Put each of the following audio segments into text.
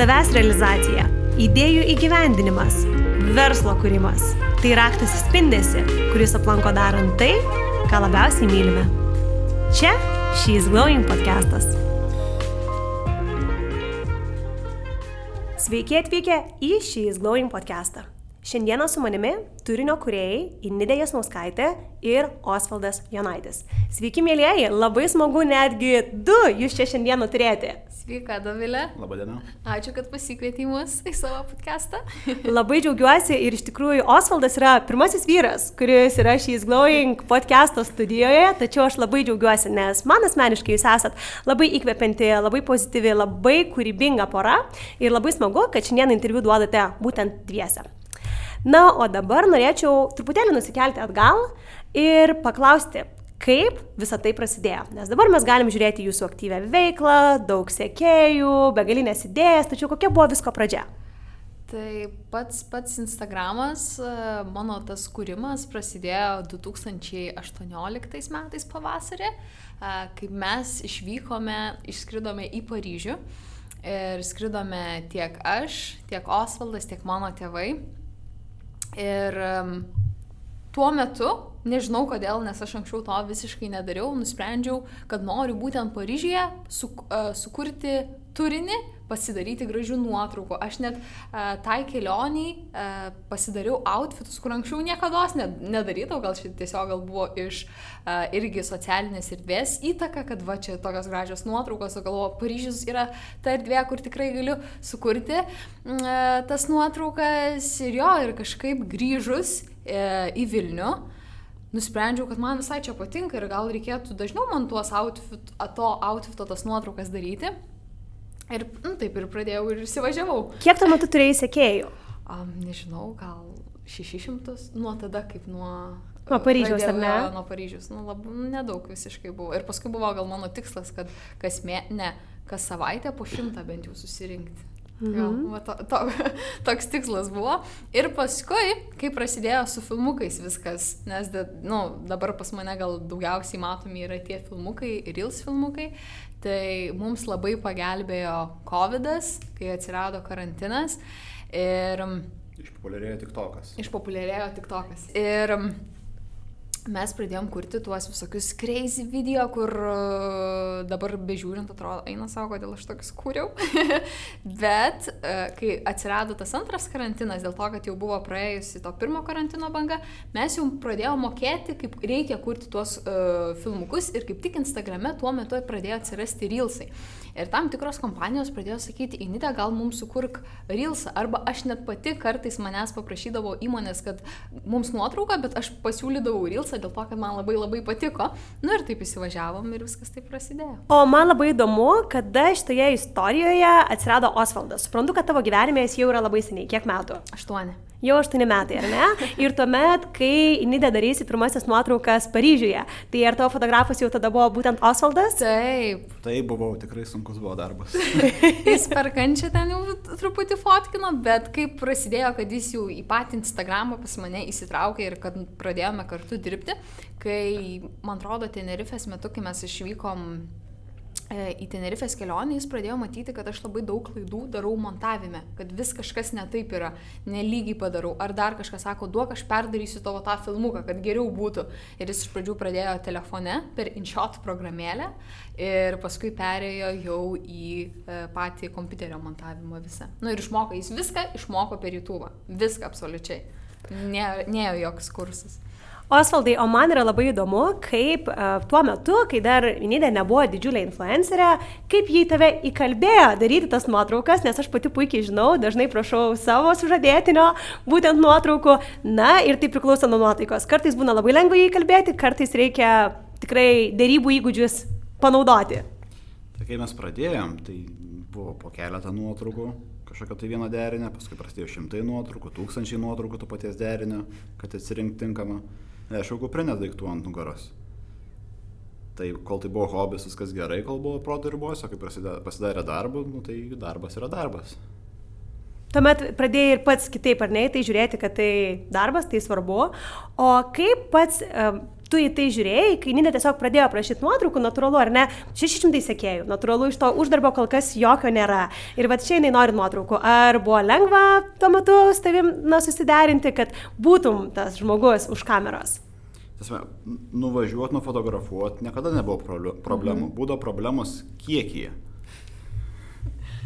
savęs realizacija, idėjų įgyvendinimas, verslo kūrimas. Tai raktas įspindėsi, kuris aplanko darant tai, ką labiausiai mylime. Čia She's Glowing podcastas. Sveiki atvykę į She's Glowing podcastą. Šiandieną su manimi turinio kuriejai Inidė Jasnauskaitė ir Osvaldas Jonaitis. Sveiki, mėlyjeji, labai smagu netgi du jūs čia šiandieną turėti. Sveika, Dovilė. Labadiena. Ačiū, kad pasikvietei mus į savo podcastą. labai džiaugiuosi ir iš tikrųjų Osvaldas yra pirmasis vyras, kuris yra šīs Glowing podcast'o studijoje, tačiau aš labai džiaugiuosi, nes man asmeniškai jūs esat labai įkvepianti, labai pozityvi, labai kūrybinga pora ir labai smagu, kad šiandien interviu duodate būtent dviese. Na, o dabar norėčiau truputėlį nusikelti atgal ir paklausti, kaip visa tai prasidėjo. Nes dabar mes galim žiūrėti jūsų aktyvę veiklą, daug sekėjų, begalinės idėjas, tačiau kokia buvo visko pradžia? Tai pats, pats Instagramas, mano tas kūrimas prasidėjo 2018 metais pavasarį, kai mes išvykome, išskridome į Paryžių ir skridome tiek aš, tiek Osvaldas, tiek mano tėvai Ir tuo metu, nežinau kodėl, nes aš anksčiau to visiškai nedariau, nusprendžiau, kad noriu būtent Paryžyje su, uh, sukurti turinį, pasidaryti gražių nuotraukų. Aš net uh, tai kelioniai uh, pasidariau outfitus, kur anksčiau niekada nedarydavau, gal šit tiesiog gal buvo iš uh, irgi socialinės erdvės įtaka, kad va čia tokios gražios nuotraukos, o galvoju, Paryžius yra ta erdvė, kur tikrai galiu sukurti uh, tas nuotraukas ir jo, ir kažkaip grįžus uh, į Vilnių nusprendžiau, kad man visai čia patinka ir gal reikėtų dažniau man tuos outfit, to outfito tas nuotraukas daryti. Ir nu, taip ir pradėjau ir įsivažiavau. Kiek tuo metu turėjai sekėjų? Um, nežinau, gal 600 nuo tada, kaip nuo... Nuo Paryžiaus, ar ne? Nuo Paryžiaus, nu, labai nedaug visiškai buvo. Ir paskui buvo gal mano tikslas, kad kas, mė, ne, kas savaitę po šimtą bent jau susirinkti. Mhm. Jo, va, to, to, toks tikslas buvo. Ir paskui, kai prasidėjo su filmukais viskas, nes da, nu, dabar pas mane gal daugiausiai matomi yra tie filmukai, Reels filmukai, Tai mums labai pagelbėjo COVID, kai atsirado karantinas. Ir... Išpopuliarėjo tik tokas. Išpopuliarėjo tik tokas. Ir mes pradėjom kurti tuos visokius crazy video, kur uh, dabar bežiūrint atrodo, eina savo, kodėl aš tokius kūriau. Bet uh, kai atsirado tas antras karantinas, dėl to, kad jau buvo praėjusi to pirmo karantino banga, mes jau pradėjome mokėti, kaip reikia kurti tuos uh, filmukus ir kaip tik Instagrame tuo metu pradėjo atsirasti reelsai. Ir tam tikros kompanijos pradėjo sakyti, Inita, gal mums sukurk reelsą. Arba aš net pati kartais manęs paprašydavau įmonės, kad mums nuotrauką, bet aš pasiūlydavau reelsą kursą dėl to, kad man labai labai patiko. Nu ir taip įsivažiavom ir viskas taip prasidėjo. O man labai įdomu, kada šitoje istorijoje atsirado Osvaldas. Suprantu, kad tavo gyvenime jis jau yra labai seniai. Kiek metų? Aštuoni. Jau aštuoni metai, ar ne? Ir tuomet, kai Nidė darysi pirmasis nuotraukas Paryžiuje, tai ar tavo fotografas jau tada buvo būtent Osvaldas? Taip. Tai buvau, tikrai sunkus buvo darbas. jis per kančią ten jau truputį fotkino, bet kai prasidėjo, kad jis jau į patį Instagramą pas mane įsitraukė ir kad pradėjome kartu dirbti, kai, man atrodo, Tenerifės metu, kai mes išvykom į Tenerifės kelionę jis pradėjo matyti, kad aš labai daug klaidų darau montavime, kad vis kažkas netaip yra, nelygiai padarau, ar dar kažkas sako, duok aš perdarysiu tavo tą filmuką, kad geriau būtų. Ir jis iš pradžių pradėjo telefone per InShot programėlę ir paskui perėjo jau į e, patį kompiuterio montavimą visą. Na nu, ir išmoko, jis viską išmoko per YouTube, viską absoliučiai. Nėjo joks kursas. Osvaldai, o man yra labai įdomu, kaip uh, tuo metu, kai dar Nidė nebuvo didžiulė influencerė, kaip jį tave įkalbėjo daryti tas nuotraukas, nes aš pati puikiai žinau, dažnai prašau savo sužadėtinio būtent nuotraukų. Na ir tai priklauso nuo nuotaikos. Kartais būna labai lengva jį įkalbėti, kartais reikia tikrai dėrybų įgūdžius panaudoti. Tai kai mes pradėjom, tai buvo po keletą nuotraukų, kažkokio tai vieno derinio, paskui prasidėjo šimtai nuotraukų, tūkstančiai nuotraukų to paties derinio, kad atsirinkti tinkamą nešiau kuprinės daiktų ant nugaros. Tai kol tai buvo hobis, viskas gerai, kol buvo proto ribose, kai pasidarė darbą, nu, tai darbas yra darbas. Tuomet pradėjai ir pats kitaip ar ne, tai žiūrėti, kad tai darbas, tai svarbu. O kaip pats um, tu į tai žiūrėjai, kai Nidė tiesiog pradėjo prašyti nuotraukų, natūralu ar ne, 600 sekėjų, natūralu iš to uždarbio kol kas jokio nėra. Ir va čia jinai nori nuotraukų. Ar buvo lengva tuo metu su tavim na, susiderinti, kad būtum tas žmogus už kameros? Tiesiog, nuvažiuoti, nufotografuoti niekada nebuvo problemų. Mhm. Būdavo problemos kiekyje.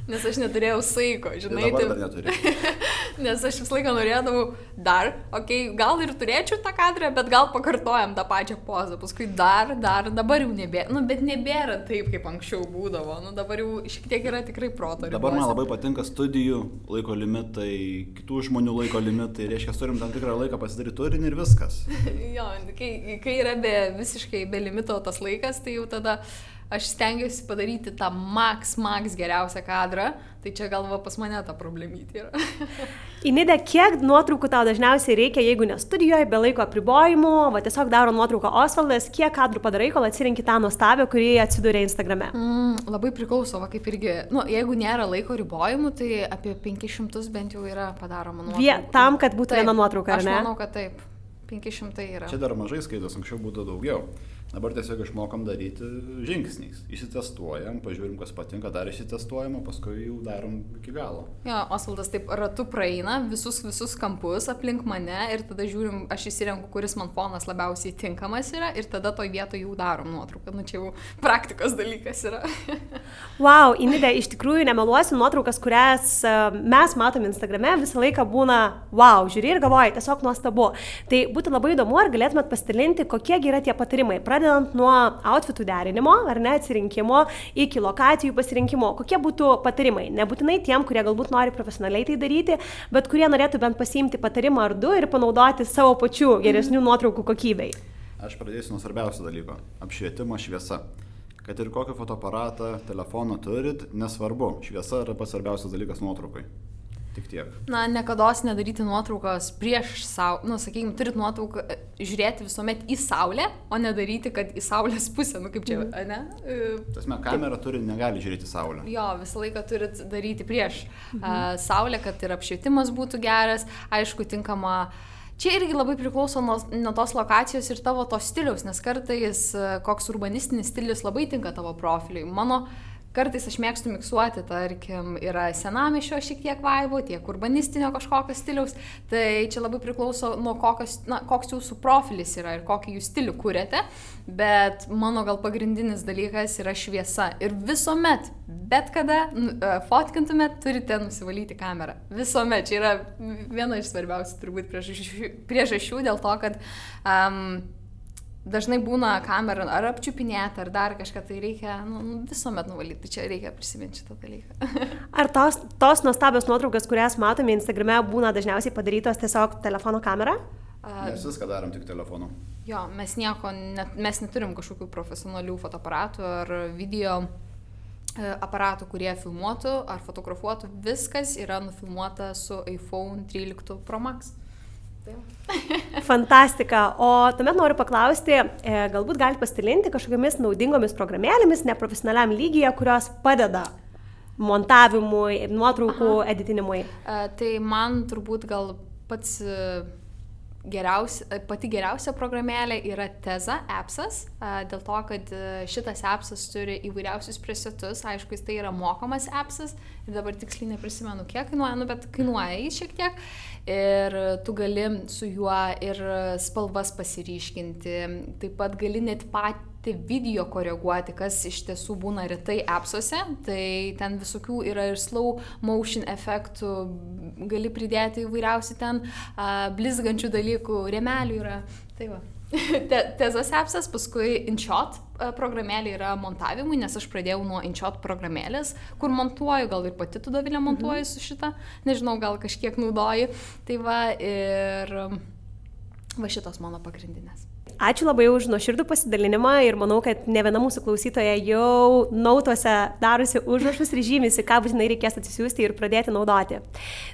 Nes aš neturėjau saiko, žinai. Tai dabar neturiu. Nes aš visą laiką norėdavau dar, okei, okay, gal ir turėčiau tą kadrą, bet gal pakartojam tą pačią pozą, paskui dar, dar, dabar jau nebėra, nu, bet nebėra taip, kaip anksčiau būdavo, nu, dabar jau šiek tiek yra tikrai proto. Dabar man labai patinka studijų laiko limitai, kitų žmonių laiko limitai, reiškia, turim tam tikrą laiką pasidaryti turinį ir viskas. jo, kai, kai yra be, visiškai be limito tas laikas, tai jau tada aš stengiuosi padaryti tą max, max geriausią kadrą, tai čia galva pas mane ta problemytė yra. Inidė, kiek nuotraukų tau dažniausiai reikia, jeigu ne studijoje, be laiko apribojimų, va tiesiog daro nuotrauką Osvaldas, kiek kadrų padarai, kol atsirinkti tą nuostabią, kurį atsidūrė Instagrame? Mm, labai priklauso, va kaip irgi, nu, jeigu nėra laiko ribojimų, tai apie 500 bent jau yra padaroma nuotrauka. Vie, tam, kad būtų taip, viena nuotrauka, ar ne? Aš manau, kad taip. 500 yra. Čia dar mažai skaitos, anksčiau būtų daugiau. Dabar tiesiog išmokam daryti žingsniais. Įsitestuojam, pažiūrim, kas patinka, dar įsitestuojam, o paskui jau darom iki galo. Jo, Osvaldas taip ratu praeina visus, visus kampus aplink mane ir tada žiūrim, aš įsirenku, kuris man fonas labiausiai tinkamas yra ir tada toj vietoje jau darom nuotrauką. Nu čia jau praktikos dalykas yra. wow, Inidė, iš tikrųjų nemeluosiu, nuotraukas, kurias e, mes matom Instagrame, visą laiką būna wow, žiūri ir galvoji, tiesiog nuostabu. Tai būtų labai įdomu, ar galėtumėt pasidalinti, kokie yra tie patarimai. Pradė pradedant nuo outfitų derinimo, ar ne, atsirinkimo, iki lokacijų pasirinkimo, kokie būtų patarimai. Nebūtinai tiem, kurie galbūt nori profesionaliai tai daryti, bet kurie norėtų bent pasiimti patarimą ar du ir panaudoti savo pačių geresnių mhm. nuotraukų kokybei. Aš pradėsiu nuo svarbiausio dalyko - apšvietimo šviesa. Kad ir kokį fotoaparatą, telefoną turit, nesvarbu, šviesa yra pats svarbiausias dalykas nuotraukai. Tik tiek. Na, niekada nedaryti nuotraukos prieš savo, nu, sakykime, turit nuotrauką e, žiūrėti visuomet į saulę, o nedaryti, kad į saulės pusę, nu kaip čia, mm. ne? E, Tasme, kamera turi, negali žiūrėti saulę. Jo, visą laiką turit daryti prieš mm -hmm. uh, saulę, kad ir apšvietimas būtų geras, aišku, tinkama. Čia irgi labai priklauso nuo, nuo tos lokacijos ir tavo to stiliaus, nes kartais koks urbanistinis stilius labai tinka tavo profiliui. Mano uh, Kartais aš mėgstu miksuoti, tarkim, yra senamišio šiek tiek vaibų, tiek urbanistinio kažkokio stiliaus. Tai čia labai priklauso nuo kokios, na, koks jūsų profilis yra ir kokį jūs stilių kūrėte. Bet mano gal pagrindinis dalykas yra šviesa. Ir visuomet, bet kada e, fotkintumėt, turite nusivalyti kamerą. Visuomet. Čia yra viena iš svarbiausių turbūt priežasčių, priežasčių dėl to, kad um, dažnai būna kamera ar apčiupinėta, ar dar kažką, tai reikia nu, nu, visuomet nuvalyti, tai čia reikia prisiminti šitą dalyką. ar tos, tos nuostabios nuotraukas, kurias matome Instagrame, būna dažniausiai padarytos tiesiog telefono kamera? Mes viską darom tik telefonu. Jo, mes nieko, net, mes neturim kažkokių profesionalių fotoaparatų ar video e, aparatų, kurie filmuotų ar fotografuotų. Viskas yra nufilmuota su iPhone 13 Pro Max. Fantastika. O tuomet noriu paklausti, e, galbūt galite pasidalinti kažkokiamis naudingomis programėlėmis neprofesionaliam lygyje, kurios padeda montavimui, nuotraukų Aha. editinimui. E, tai man turbūt gal pats e, geriausia, pati geriausia programėlė yra Teza appsas, dėl to, kad šitas appsas turi įvairiausius presetus, aišku, jis tai yra mokamas appsas ir dabar tiksliai neprisimenu, kiek kainuoja, nu, bet kainuoja jis šiek tiek ir tu gali su juo ir spalvas pasiryškinti, taip pat gali net patį video koreguoti, kas iš tiesų būna retai appsuose, tai ten visokių yra ir slow motion efektų, gali pridėti įvairiausių ten uh, blizgančių dalykų, remelių yra. Tai va. Te, tezas appsas, paskui InShot e, programėlė yra montavimui, nes aš pradėjau nuo InShot programėlės, kur montuoju, gal ir pati tu davilė montuoji mhm. su šitą, nežinau, gal kažkiek naudoji. Tai va ir va šitos mano pagrindinės. Ačiū labai už nuoširdų pasidalinimą ir manau, kad ne viena mūsų klausytoja jau nautuose darosi užrašus ir žymisi, ką būtinai reikės atsisiųsti ir pradėti naudoti.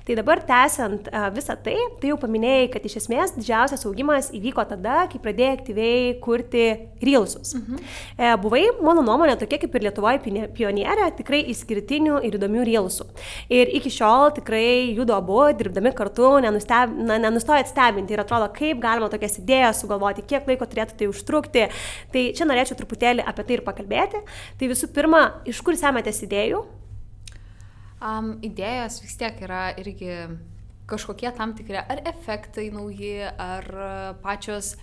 Tai dabar tęsiant visą tai, tai jau paminėjai, kad iš esmės didžiausias augimas įvyko tada, kai pradėjai aktyviai kurti reelsus. Mhm. E, buvai, mano nuomonė, tokia kaip ir Lietuvoje pionierė, tikrai išskirtinių ir įdomių reelsų. Ir iki šiol tikrai judo abu, dirbdami kartu, nenusteb, na, nenustojat stebinti ir atrodo, kaip galima tokias idėjas sugalvoti, kiek laiko turėtų tai užtrukti. Tai čia norėčiau truputėlį apie tai ir pakalbėti. Tai visų pirma, iš kur sematės idėjų? Um, idėjos vis tiek yra irgi kažkokie tam tikri ar efektai nauji, ar pačios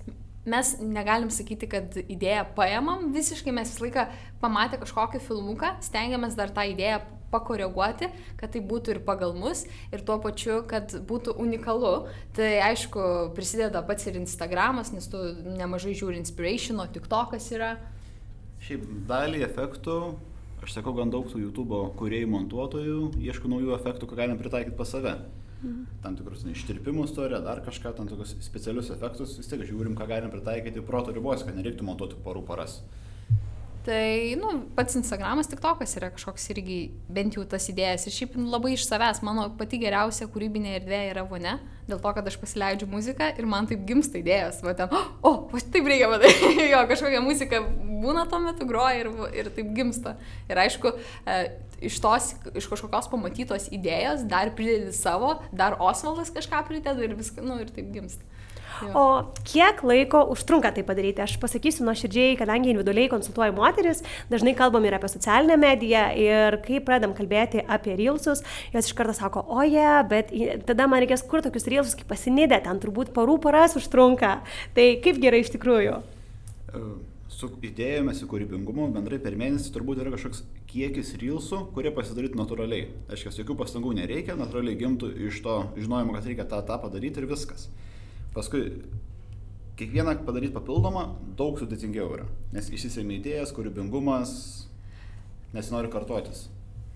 mes negalim sakyti, kad idėją paėmam, visiškai mes visą laiką pamatę kažkokį filmuką, stengiamės dar tą idėją pakoreguoti, kad tai būtų ir pagal mus, ir tuo pačiu, kad būtų unikalu. Tai aišku, prisideda pats ir Instagramas, nes tu nemažai žiūri inspirationo, tik tokas yra. Šiaip dalį efektų, aš sakau, gan daug tų YouTube kuriejų montuotojų, ieško naujų efektų, ką galim pritaikyti pas save. Mhm. Tam tikrus ištirpimus turi, dar kažką, tam tikrus specialius efektus, vis tiek žiūrim, ką galim pritaikyti proto ribos, kad nereiktų montuoti porų paras. Tai, nu, pats Instagramas, tik tokas yra kažkoks irgi bent jau tas idėjas. Ir šiaip labai iš savęs, mano pati geriausia kūrybinė erdvė yra vone, dėl to, kad aš pasileidžiu muziką ir man taip gimsta idėjas. Va ten, o, va taip reikia padaryti. jo, kažkokia muzika būna tuo metu groja ir, ir taip gimsta. Ir aišku, e, iš tos, iš kažkokios pamatytos idėjos dar pridedi savo, dar Osvaldas kažką prideda ir viską, nu, ir taip gimsta. Jo. O kiek laiko užtrunka tai padaryti? Aš pasakysiu nuoširdžiai, kadangi individualiai konsultuoju moteris, dažnai kalbam ir apie socialinę mediją ir kai pradam kalbėti apie reelsus, jos iš karto sako, oje, yeah, bet tada man reikės kur tokius reelsus kaip pasinidė, ten turbūt parų paras užtrunka. Tai kaip gerai iš tikrųjų? E, su idėjomis, su kūrybingumu bendrai per mėnesį turbūt yra kažkoks kiekis reelsų, kurie pasidarytų natūraliai. Aiškiai, jokių pastangų nereikia, natūraliai gimtų iš to žinojimo, kad reikia tą, tą padaryti ir viskas. Paskui kiekvieną padaryti papildomą daug sudėtingiau yra, nes išsisėmė idėjas, kūrybingumas, nesinori kartotis.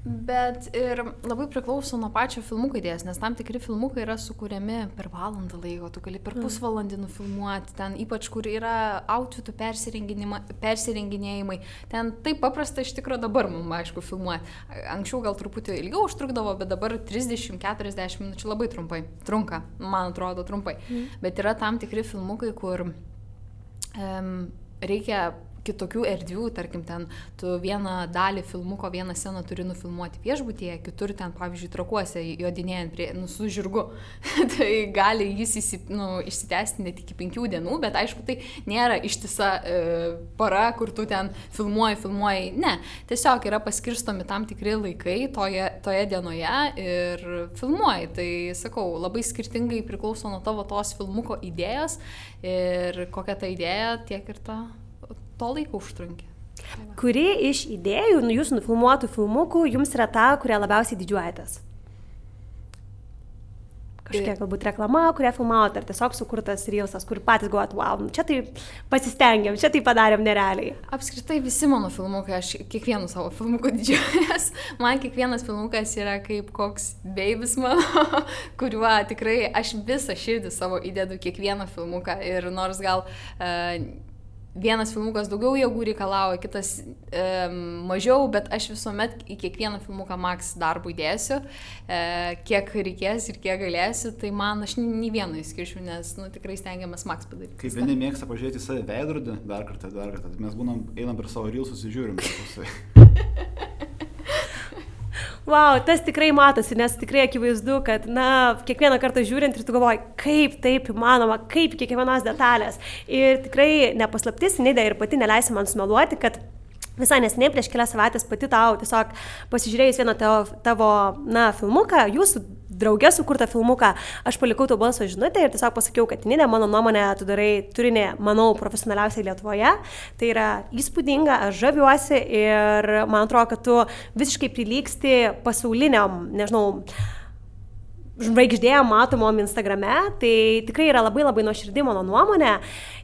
Bet ir labai priklauso nuo pačio filmuko idėjas, nes tam tikri filmukai yra sukūriami per valandą laiko, tu gali per mm. pusvalandį nufilmuoti, ten ypač kur yra outfitų persirenginėjimai, ten taip paprasta iš tikrųjų dabar mums aišku filmuoti. Anksčiau gal truputį ilgiau užtrukdavo, bet dabar 30-40 minučių labai trumpai, trunka, man atrodo trumpai. Mm. Bet yra tam tikri filmukai, kur um, reikia kitokių erdvių, tarkim, ten tu vieną dalį filmuko, vieną sceną turi nufilmuoti viešbutyje, kitur ten, pavyzdžiui, trakuose, jodinėjant prie, nu, su žirgu. tai gali jis įsi, nu, išsitęsti net iki penkių dienų, bet aišku, tai nėra ištisa e, para, kur tu ten filmuoji, filmuoji. Ne, tiesiog yra paskirstomi tam tikri laikai toje, toje dienoje ir filmuoji. Tai sakau, labai skirtingai priklauso nuo tavo tos filmuko idėjos ir kokia ta idėja, tiek ir ta to laiko užtrunkė. Kuri iš idėjų, nu, jūsų nufilmuotų filmukų, jums yra ta, kurią labiausiai didžiuojatės? Kažkokia galbūt reklama, kurią filmavote, ar tiesiog sukurtas reelsas, kur patys galvojat, wow, nu, čia tai pasistengiam, čia tai padarėm nerealiai. Apskritai visi mano filmukai, aš kiekvienu savo filmuku didžiuojas. Man kiekvienas filmukas yra kaip koks babys mano, kuriuo tikrai aš visą širdį savo įdedu kiekvieną filmuką. Ir nors gal... Uh, vienas filmukas daugiau jėgų reikalauja, kitas e, mažiau, bet aš visuomet į kiekvieną filmuką maks darbų įdėsiu, e, kiek reikės ir kiek galėsiu, tai man aš nei vieno įskiršiu, nes nu, tikrai stengiamės maks padaryti. Kaip vieni mėgsta pažiūrėti į save veidrodį, dar kartą, dar kartą, mes būnam, einam per savo rylsus ir žiūrim. wow, tas tikrai matosi, nes tikrai akivaizdu, kad, na, kiekvieną kartą žiūrint ir tu galvoji, kaip taip įmanoma, kaip kiekvienos detalės. Ir tikrai nepaslaptis, Nidė ir pati neleisi man sumeluoti, kad Visai nesiniai, prieš kelias savaitės pati tau tiesiog pasižiūrėjus vieną tavo, tavo na, filmuką, jūsų draugė sukurtą filmuką, aš palikau tau balso žinutę ir tiesiog pasakiau, kad Ninė, mano nuomonė, tu darai turinį, manau, profesionaliausiai Lietuvoje. Tai yra įspūdinga, aš žaviuosi ir man atrodo, kad tu visiškai prilyksti pasauliniam, nežinau, žvaigždė matomom Instagrame, tai tikrai yra labai labai nuoširdį mano nuomonė.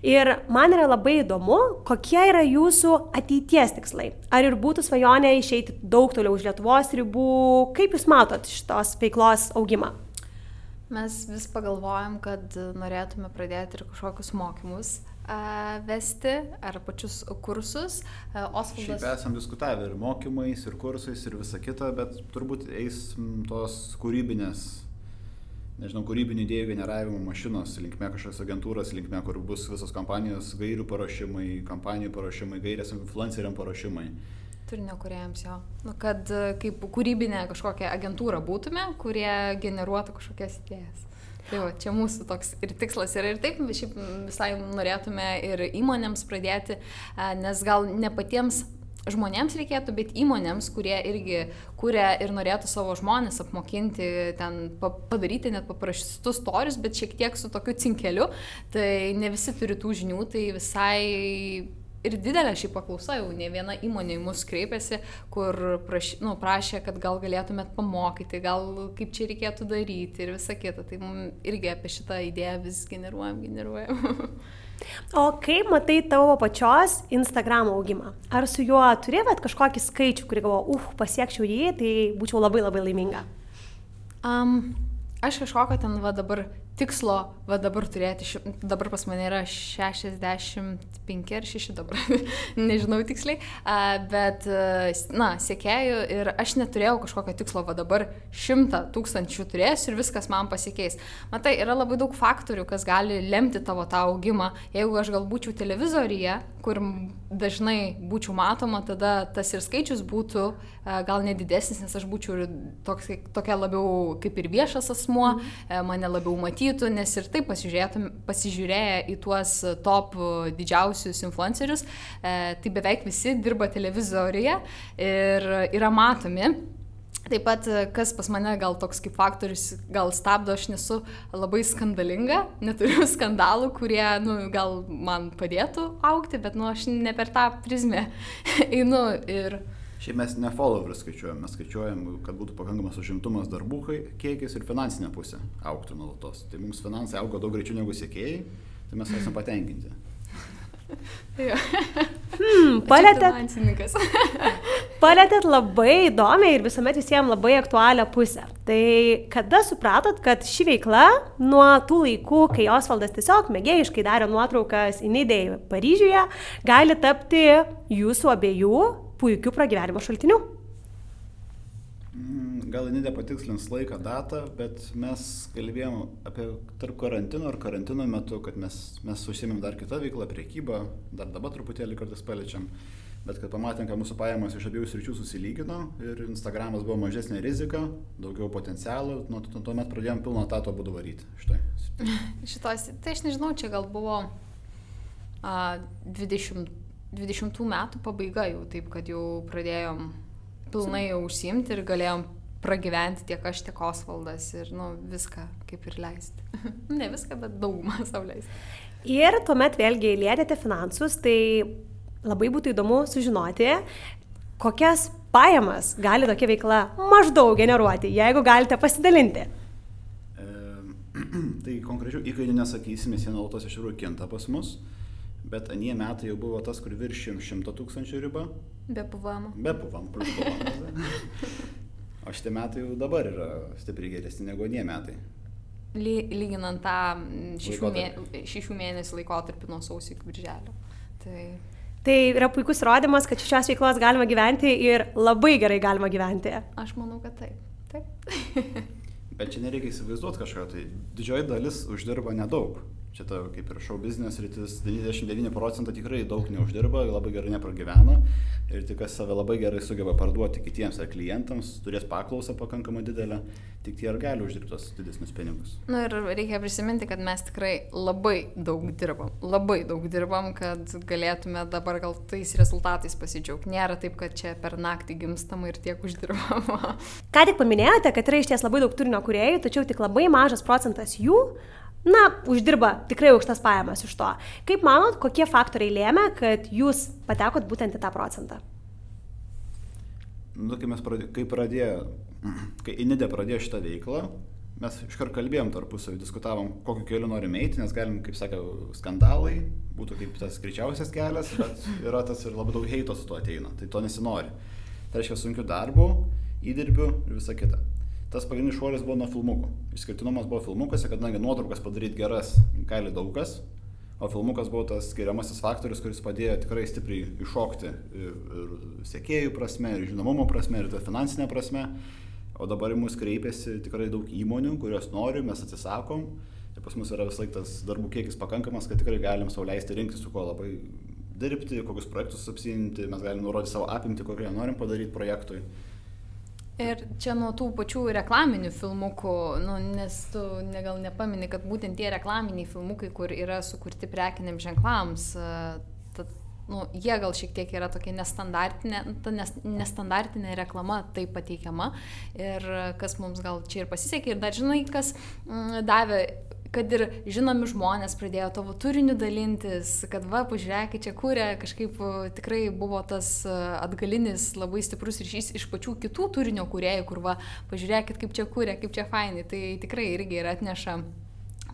Ir man yra labai įdomu, kokie yra jūsų ateities tikslai. Ar ir būtų svajonė išeiti daug toliau už Lietuvos ribų, kaip jūs matot šitos veiklos augimą? Mes vis pagalvojam, kad norėtume pradėti ir kažkokius mokymus vesti ar pačius kursus. Osvaldas. Šiaip esam diskutavę ir mokymais, ir kursais, ir visa kita, bet turbūt eis tos kūrybinės nežinau, kūrybinių idėjų generavimo mašinos linkme kažkokios agentūros linkme, kur bus visos kompanijos gairių paruošimai, kampanijų paruošimai, gairės influenceriam paruošimai. Turinio kuriejams jo. Nu, kad e, kaip kūrybinė kažkokia agentūra būtume, kurie generuotų kažkokias idėjas. Tai va, čia mūsų toks ir tikslas yra ir taip, šiaip visai norėtume ir įmonėms pradėti, nes gal ne patiems žmonėms reikėtų, bet įmonėms, kurie irgi kuria ir norėtų savo žmonės apmokinti, ten padaryti net paprastus storius, bet šiek tiek su tokiu cinkeliu, tai ne visi turi tų žinių, tai visai ir didelė šį paklausa, jau ne viena įmonė į mus kreipėsi, kur praš, nu, prašė, kad gal galėtumėt pamokyti, gal kaip čia reikėtų daryti ir visa kita. Tai mums irgi apie šitą idėją vis generuojam, generuojam. O kaip matai tavo pačios Instagram augimą? Ar su juo turėjot kažkokį skaičių, kurį galvo, uh, pasiekčiau jį, tai būčiau labai labai laiminga? Um, aš kažkokio ten va dabar tikslo, va dabar turėti, ši, dabar pas mane yra 65 ar 6 dabar, nežinau tiksliai, bet, na, sėkėjau ir aš neturėjau kažkokio tikslo, va dabar 100 tūkstančių turėsiu ir viskas man pasikeis. Matai, yra labai daug faktorių, kas gali lemti tavo tą augimą. Jeigu aš gal būčiau televizoriuje, kur dažnai būčiau matoma, tada tas ir skaičius būtų gal nedidesnis, nes aš būčiau toks, tokia labiau kaip ir viešas asmuo, mm. mane labiau matytų matytų, nes ir taip pasižiūrėję į tuos top didžiausius influencerius, e, tai beveik visi dirba televizoriuje ir yra matomi. Taip pat, kas pas mane gal toks kaip faktorius, gal stabdo, aš nesu labai skandalinga, neturiu skandalų, kurie, nu, gal man padėtų aukti, bet, nu, aš ne per tą prizmę einu ir... Šiaip mes ne followers skaičiuojam, mes skaičiuojam, kad būtų pakankamas užimtumas darbų kiekis ir finansinė pusė auktų nuolatos. Tai mums finansai auga daug greičiau negu sėkėjai, tai mes esame patenkinti. hmm, palėtėt, palėtėt labai įdomiai ir visuomet visiems labai aktualią pusę. Tai kada supratot, kad ši veikla nuo tų laikų, kai Osvaldas tiesiog mėgėjiškai darė nuotraukas į Nidėją Paryžiuje, gali tapti jūsų abiejų puikių pragyvenimo šaltinių. Mm, gal Nidė patikslins laiką, datą, bet mes kalbėjom apie tarp karantino ir karantino metu, kad mes, mes užsimėm dar kitą veiklą, priekybą, dar dabar truputėlį kartais paliečiam, bet kad pamatėm, kad mūsų pajamos iš abiejų sričių susilygino ir Instagramas buvo mažesnė rizika, daugiau potencialų, nuo to, tuomet pradėjom pilno tato būdu varyti. Štai. Šitos, tai aš nežinau, čia gal buvo a, 20 20 metų pabaiga jau taip, kad jau pradėjom pilnai jau užsimti ir galėjom pragyventi tiek aš, tiek Osvaldas ir nu, viską kaip ir leisti. ne viską, bet daugumą savo leisti. Ir tuomet vėlgi lietėte finansus, tai labai būtų įdomu sužinoti, kokias pajamas gali tokia veikla maždaug generuoti, jeigu galite pasidalinti. E, tai konkrečių įkainių nesakysime, jie nuolatos iš tikrųjų kinta pas mus. E, bet anie metai jau buvo tas, kur viršim 100 tūkstančių ribą. Be PVM. Be PVM, plus PVM. o šitie metai jau dabar yra stipriai geresni negu anie metai. Lyginant tą šešių, mė, šešių mėnesių laikotarpį nuo sausio iki birželio. Tai... tai yra puikus įrodymas, kad šios veiklos galima gyventi ir labai gerai galima gyventi. Aš manau, kad taip. taip. Bet čia nereikia įsivaizduoti kažką, tai didžioji dalis uždirba nedaug čia ta kaip ir šou biznis rytis 99 procentų tikrai daug neuždirba, labai gerai nepragyvena ir tik kas save labai gerai sugeba parduoti kitiems ar klientams, turės paklausą pakankamai didelę, tik tie ir gali uždirbti tos didesnius pinigus. Na ir reikia prisiminti, kad mes tikrai labai daug dirbam, labai daug dirbam, kad galėtume dabar gal tais rezultatais pasidžiaugti. Nėra taip, kad čia per naktį gimstama ir tiek uždirbama. Ką tik paminėjote, kad yra iš ties labai daug turinio kuriejų, tačiau tik labai mažas procentas jų na, uždirba tikrai aukštas pajamas iš to. Kaip manot, kokie faktoriai lėmė, kad jūs patekot būtent į tą procentą? Nu, kai mes pradėjome, kai pradėjo, kai Inidė pradėjo šitą veiklą, mes iškart kalbėjom tarpusavį, diskutavom, kokiu keliu norime eiti, nes galim, kaip sakiau, skandalai, būtų kaip tas greičiausias kelias, bet yra tas ir labai daug heito su tuo ateina, tai to nesinori. Tai reiškia sunkių darbų, įdirbių ir visa kita tas pagrindinis šuolis buvo nuo filmukų. Išskirtinumas buvo filmukuose, kadangi nuotraukas padaryti geras gali daug kas, o filmukas buvo tas skiriamasis faktorius, kuris padėjo tikrai stipriai iššokti ir, ir sėkėjų prasme, ir žinomumo prasme, ir finansinė prasme. O dabar į mus kreipiasi tikrai daug įmonių, kurios nori, mes atsisakom. Ir pas mus yra vis laik tas darbų kiekis pakankamas, kad tikrai galim savo leisti rinktis, su kuo labai dirbti, kokius projektus apsimti, mes galim nurodyti savo apimti, kokią norim padaryti projektui. Ir čia nuo tų pačių reklaminių filmukų, nu, nes tu ne, gal nepamini, kad būtent tie reklaminiai filmukai, kur yra sukurti prekiniam ženklams, tad, nu, jie gal šiek tiek yra tokia nestandartinė, ta nes, nestandartinė reklama taip pateikiama. Ir kas mums gal čia ir pasisekė ir dar žinai, kas m, davė kad ir žinomi žmonės pradėjo tavo turiniu dalintis, kad va, pažiūrėkit, čia kūrė, kažkaip tikrai buvo tas atgalinis labai stiprus ryšys iš pačių kitų turinio kūrėjų, kur va, pažiūrėkit, kaip čia kūrė, kaip čia fainai, tai tikrai irgi ir atneša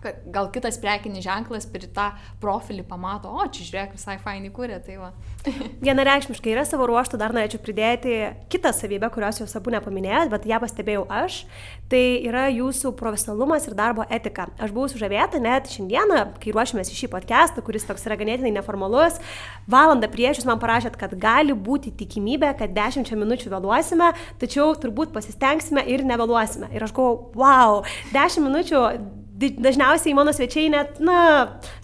kad gal kitas prekinis ženklas per tą profilį pamato, o čia žiūrėk, visai fainai kūrė, tai va. Vienareikšmiškai yra savo ruoštų, dar norėčiau pridėti kitą savybę, kurios jūs abu nepaminėjot, bet ją pastebėjau aš, tai yra jūsų profesionalumas ir darbo etika. Aš buvau sužavėta net šiandieną, kai ruošėmės į šį podcastą, kuris toks yra ganėtinai neformalus, valandą prieš jūs man parašėt, kad gali būti tikimybė, kad 10 minučių vėluosime, tačiau turbūt pasistengsime ir nevėluosime. Ir aš galvoju, wow, 10 minučių dažniausiai mano svečiai net, na,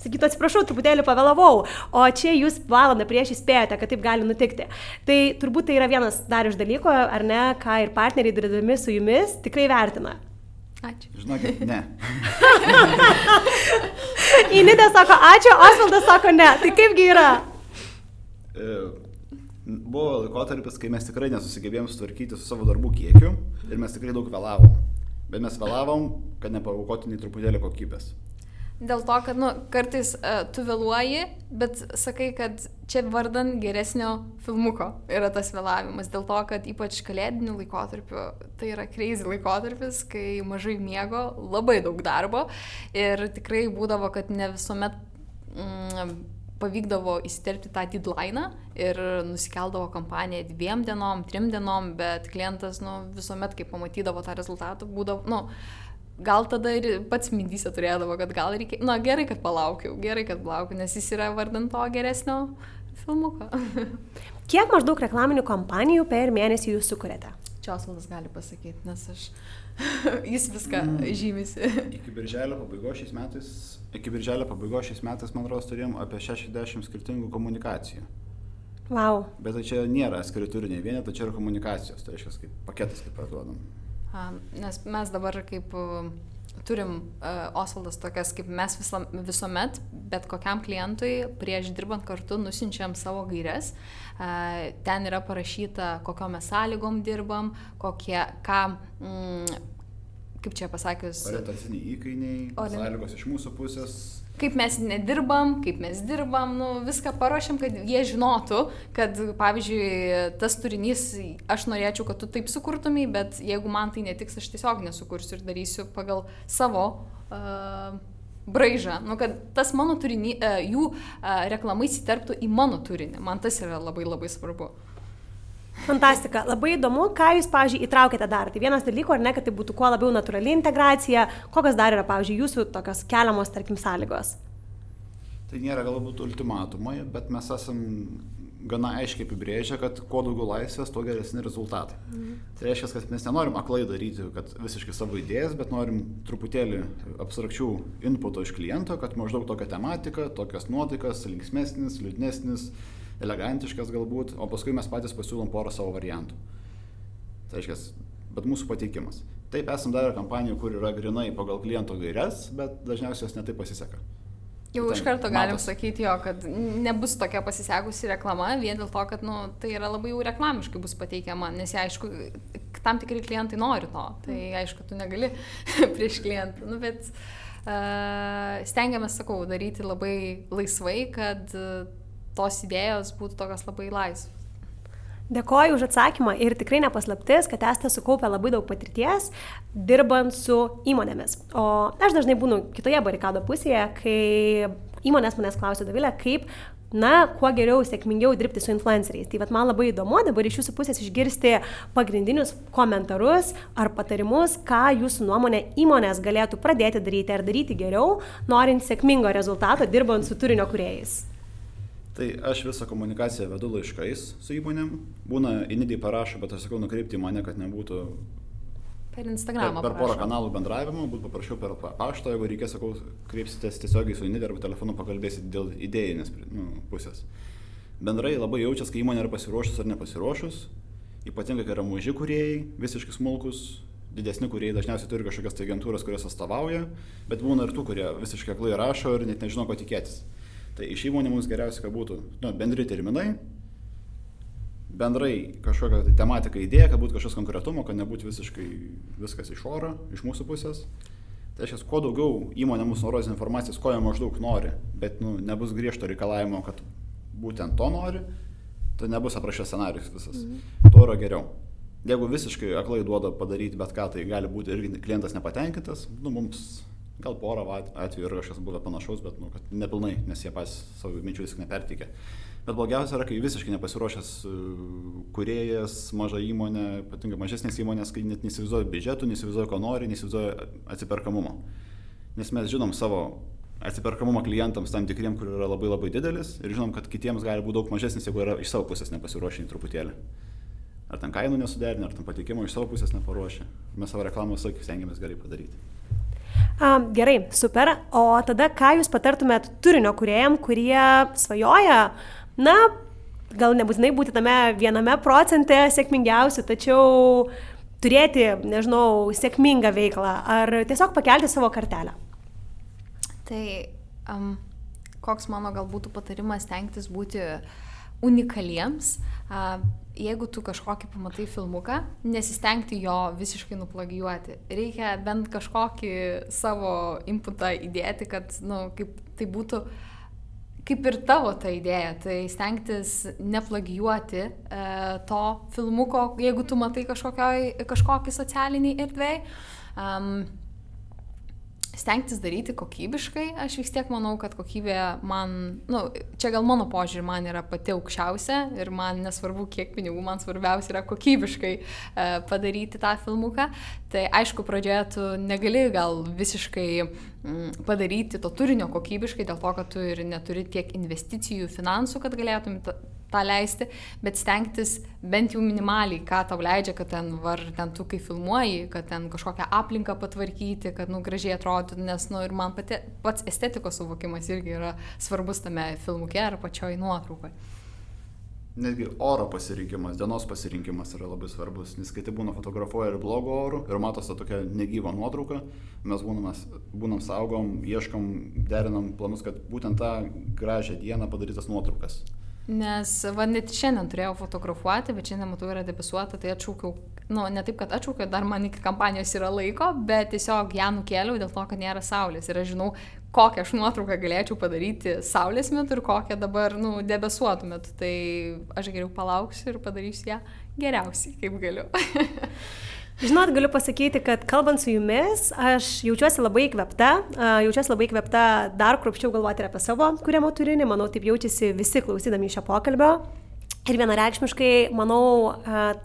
sakytų, atsiprašau, truputėlį pavėlavau, o čia jūs valandą prieš įspėjote, kad taip gali nutikti. Tai turbūt tai yra vienas dar iš dalykų, ar ne, ką ir partneriai dirbdami su jumis tikrai vertina. Ačiū. Žinokit, ne. Inidė sako ačiū, Osvaldas sako ne. Tai kaipgi yra? E, buvo laikotarpis, kai mes tikrai nesusigebėjom sutvarkyti su savo darbų kiekiu ir mes tikrai daug vėlavom. Bet mes vėlavom, kad nepavokoti nei truputėlį kokybės. Dėl to, kad, nu, kartais uh, tu vėluoji, bet sakai, kad čia vardan geresnio filmuko yra tas vėlavimas. Dėl to, kad ypač kalėdinių laikotarpių tai yra crazy laikotarpis, kai mažai miego, labai daug darbo ir tikrai būdavo, kad ne visuomet mm, pavykdavo įsiterpti tą deadline ir nusikeldavo kampaniją dviem dienom, trim dienom, bet klientas nu, visuomet, kai pamatydavo tą rezultatą, būdavo, nu, gal tada ir pats mintyse turėdavo, kad gal reikia, na gerai, kad palaukiau, gerai, kad palaukiau, nes jis yra vardant to geresnio filmuko. Kiek maždaug reklaminių kampanijų per mėnesį jūs sukūrėte? Čia Osvaldas gali pasakyti, nes aš, jis viską mm. žymisi. Iki birželio pabaigos šiais metais, iki birželio pabaigos šiais metais, man rodos, turėjom apie 60 skirtingų komunikacijų. Wow. Bet tai čia nėra skiri turiniai vieni, tai čia yra komunikacijos, tai reiškia kaip paketas, kaip parduodam. A, nes mes dabar kaip turim uh, Osvaldas tokias, kaip mes visam, visuomet, bet kokiam klientui prieš dirbant kartu nusinčiam savo gairias. Uh, ten yra parašyta, kokiam mes sąlygom dirbam, kokie, ką, mm, kaip čia pasakius. Orientaciniai įkainiai, Orient... sąlygos iš mūsų pusės kaip mes nedirbam, kaip mes dirbam, nu, viską paruošiam, kad jie žinotų, kad, pavyzdžiui, tas turinys, aš norėčiau, kad tu taip sukurtumai, bet jeigu man tai netiks, aš tiesiog nesukursiu ir darysiu pagal savo uh, braižą, nu, kad tas mano turinys, uh, jų uh, reklamai įsiterptų į mano turinį. Man tas yra labai labai svarbu. Fantastika. Labai įdomu, ką jūs, pavyzdžiui, įtraukėte dar. Tai vienas dalyko, ar ne, kad tai būtų kuo labiau natūrali integracija. Kokios dar yra, pavyzdžiui, jūsų tokios keliamos, tarkim, sąlygos? Tai nėra galbūt ultimatumai, bet mes esam gana aiškiai apibrėžę, kad kuo daugiau laisvės, tuo geresni rezultatai. Mhm. Tai reiškia, kad mes nenorim aklai daryti, kad visiškai savo idėjas, bet norim truputėlį abstrakčių inputo iš kliento, kad maždaug tokia tematika, tokias nuotaikas, linksmesnis, liūdnesnis, elegantiškas galbūt, o paskui mes patys pasiūlom porą savo variantų. Tai reiškia, bet mūsų pateikimas. Taip, esam darę kampanijų, kur yra grinai pagal kliento gairias, bet dažniausiai jos netai pasiseka. Jau iš karto galim matos. sakyti jo, kad nebus tokia pasisekusi reklama, vien dėl to, kad nu, tai yra labai jau reklamiškai bus pateikiama, nes jie, aišku, tam tikri klientai nori to, tai mm. aišku, tu negali prieš klientą, nu, bet uh, stengiamės, sakau, daryti labai laisvai, kad uh, tos idėjos būtų tokios labai laisvos. Dėkoju už atsakymą ir tikrai nepaslaptis, kad esate sukaupę labai daug patirties dirbant su įmonėmis. O aš dažnai būnu kitoje barikado pusėje, kai įmonės manęs klausia, Davilė, kaip, na, kuo geriau, sėkmingiau dirbti su influenceriais. Tai vad man labai įdomu dabar iš jūsų pusės išgirsti pagrindinius komentarus ar patarimus, ką jūsų nuomonė įmonės galėtų pradėti daryti ar daryti geriau, norint sėkmingo rezultato dirbant su turinio kuriejais. Tai aš visą komunikaciją vedu laiškais su įmonėm. Būna, inidai parašo, bet aš sakau nukreipti į mane, kad nebūtų per Instagramą. Per, per porą kanalų bendravimo, būtų paprašiau per paštą, jeigu reikės, sakau, kreipsitės tiesiogiai su Inidė arba telefonu pakalbėsit dėl idėjinės nu, pusės. Bendrai labai jaučiasi, kai įmonė yra pasiruošus ar nepasiruošus. ypatingai kai yra maži kuriejai, visiškai smulkus, didesni kuriejai dažniausiai turi kažkokias tai agentūras, kurios atstovauja, bet būna ir tų, kurie visiškai aklai rašo ir net nežino, ko tikėtis. Tai iš įmonė mums geriausia, kad būtų nu, bendri terminai, bendrai kažkokia tai tematika idėja, kad būtų kažkas konkretumo, kad nebūtų visiškai viskas iš oro, iš mūsų pusės. Tai reiškia, kuo daugiau įmonė mūsų nurodys informacijos, ko jie maždaug nori, bet nu, nebus griežto reikalavimo, kad būtent to nori, tai nebus aprašęs scenarius visas. Mhm. Tuo yra geriau. Jeigu visiškai aklai duoda padaryti bet ką, tai gali būti irgi klientas nepatenkintas, nu, mums gal porą atvejų yra kažkas buvę panašaus, bet nu, nepilnai, nes jie pas savo minčių vis nepertikė. Bet blogiausia yra, kai visiškai nepasiruošęs e, kuriejas, maža įmonė, ypatingai mažesnės įmonės, kai net nesivizuoja biudžetų, nesivizuoja, ko nori, nesivizuoja atsiperkamumo. Nes mes žinom savo atsiperkamumą klientams tam tikriem, kur yra labai labai didelis ir žinom, kad kitiems gali būti daug mažesnis, jeigu yra iš savo pusės nepasiruošę truputėlį. Ar ten kainų nesuderinę, ar ten patikimo iš savo pusės neparuošę. Mes savo reklamą visą stengiamės gerai padaryti. A, gerai, super. O tada ką jūs patartumėt turinio kuriejam, kurie svajoja na, gal nebūtinai būti tame viename procente sėkmingiausių, tačiau turėti, nežinau, sėkmingą veiklą ar tiesiog pakelti savo kartelę. Tai um, koks mano gal būtų patarimas tenktis būti unikaliems. Uh, jeigu tu kažkokį pamatai filmuką, nesistengti jo visiškai nuplagijuoti. Reikia bent kažkokį savo inputą įdėti, kad, na, nu, kaip tai būtų kaip ir tavo ta idėja, tai stengtis neplagijuoti e, to filmuko, jeigu tu matai kažkokį socialinį erdvėj. Um, stengtis daryti kokybiškai, aš vis tiek manau, kad kokybė man, na, nu, čia gal mano požiūrį man yra pati aukščiausia ir man nesvarbu, kiek pinigų, man svarbiausia yra kokybiškai e, padaryti tą filmuką. Tai aišku, pradžioje tu negali gal visiškai mm, padaryti to turinio kokybiškai, dėl to, kad tu ir neturi tiek investicijų, finansų, kad galėtum tą leisti, bet stengtis bent jau minimaliai, ką tau leidžia, kad ten, var, ten tu kai filmuoji, kad ten kažkokią aplinką patvarkyti, kad nu gražiai atrodytų, nes nu ir man pati, pats estetikos suvokimas irgi yra svarbus tame filmuke ar pačioj nuotraukoje. Netgi oro pasirinkimas, dienos pasirinkimas yra labai svarbus, nes kai tai būna fotografuoja ir blogo oro ir matosi tokia negyva nuotrauka, mes būnam, būnam saugom, ieškom, derinam planus, kad būtent tą gražią dieną padarytas nuotraukas. Nes, va, net šiandien turėjau fotografuoti, bet šiandien matau yra debesuota, tai atšaukiau, nu, ne taip, kad atšaukiau, dar man iki kampanijos yra laiko, bet tiesiog ją nukėliau dėl to, kad nėra saulės. Ir aš žinau, kokią aš nuotrauką galėčiau padaryti saulės metu ir kokią dabar, nu, debesuotų metu. Tai aš geriau palauksiu ir padarysiu ją geriausiai, kaip galiu. Žinot, galiu pasakyti, kad kalbant su jumis, aš jaučiuosi labai įkvepta, jaučiuosi labai įkvepta dar kruopščiau galvoti ir apie savo kuriamą turinį, manau, taip jaučiasi visi klausydami šio pokalbio. Ir vienareikšmiškai, manau,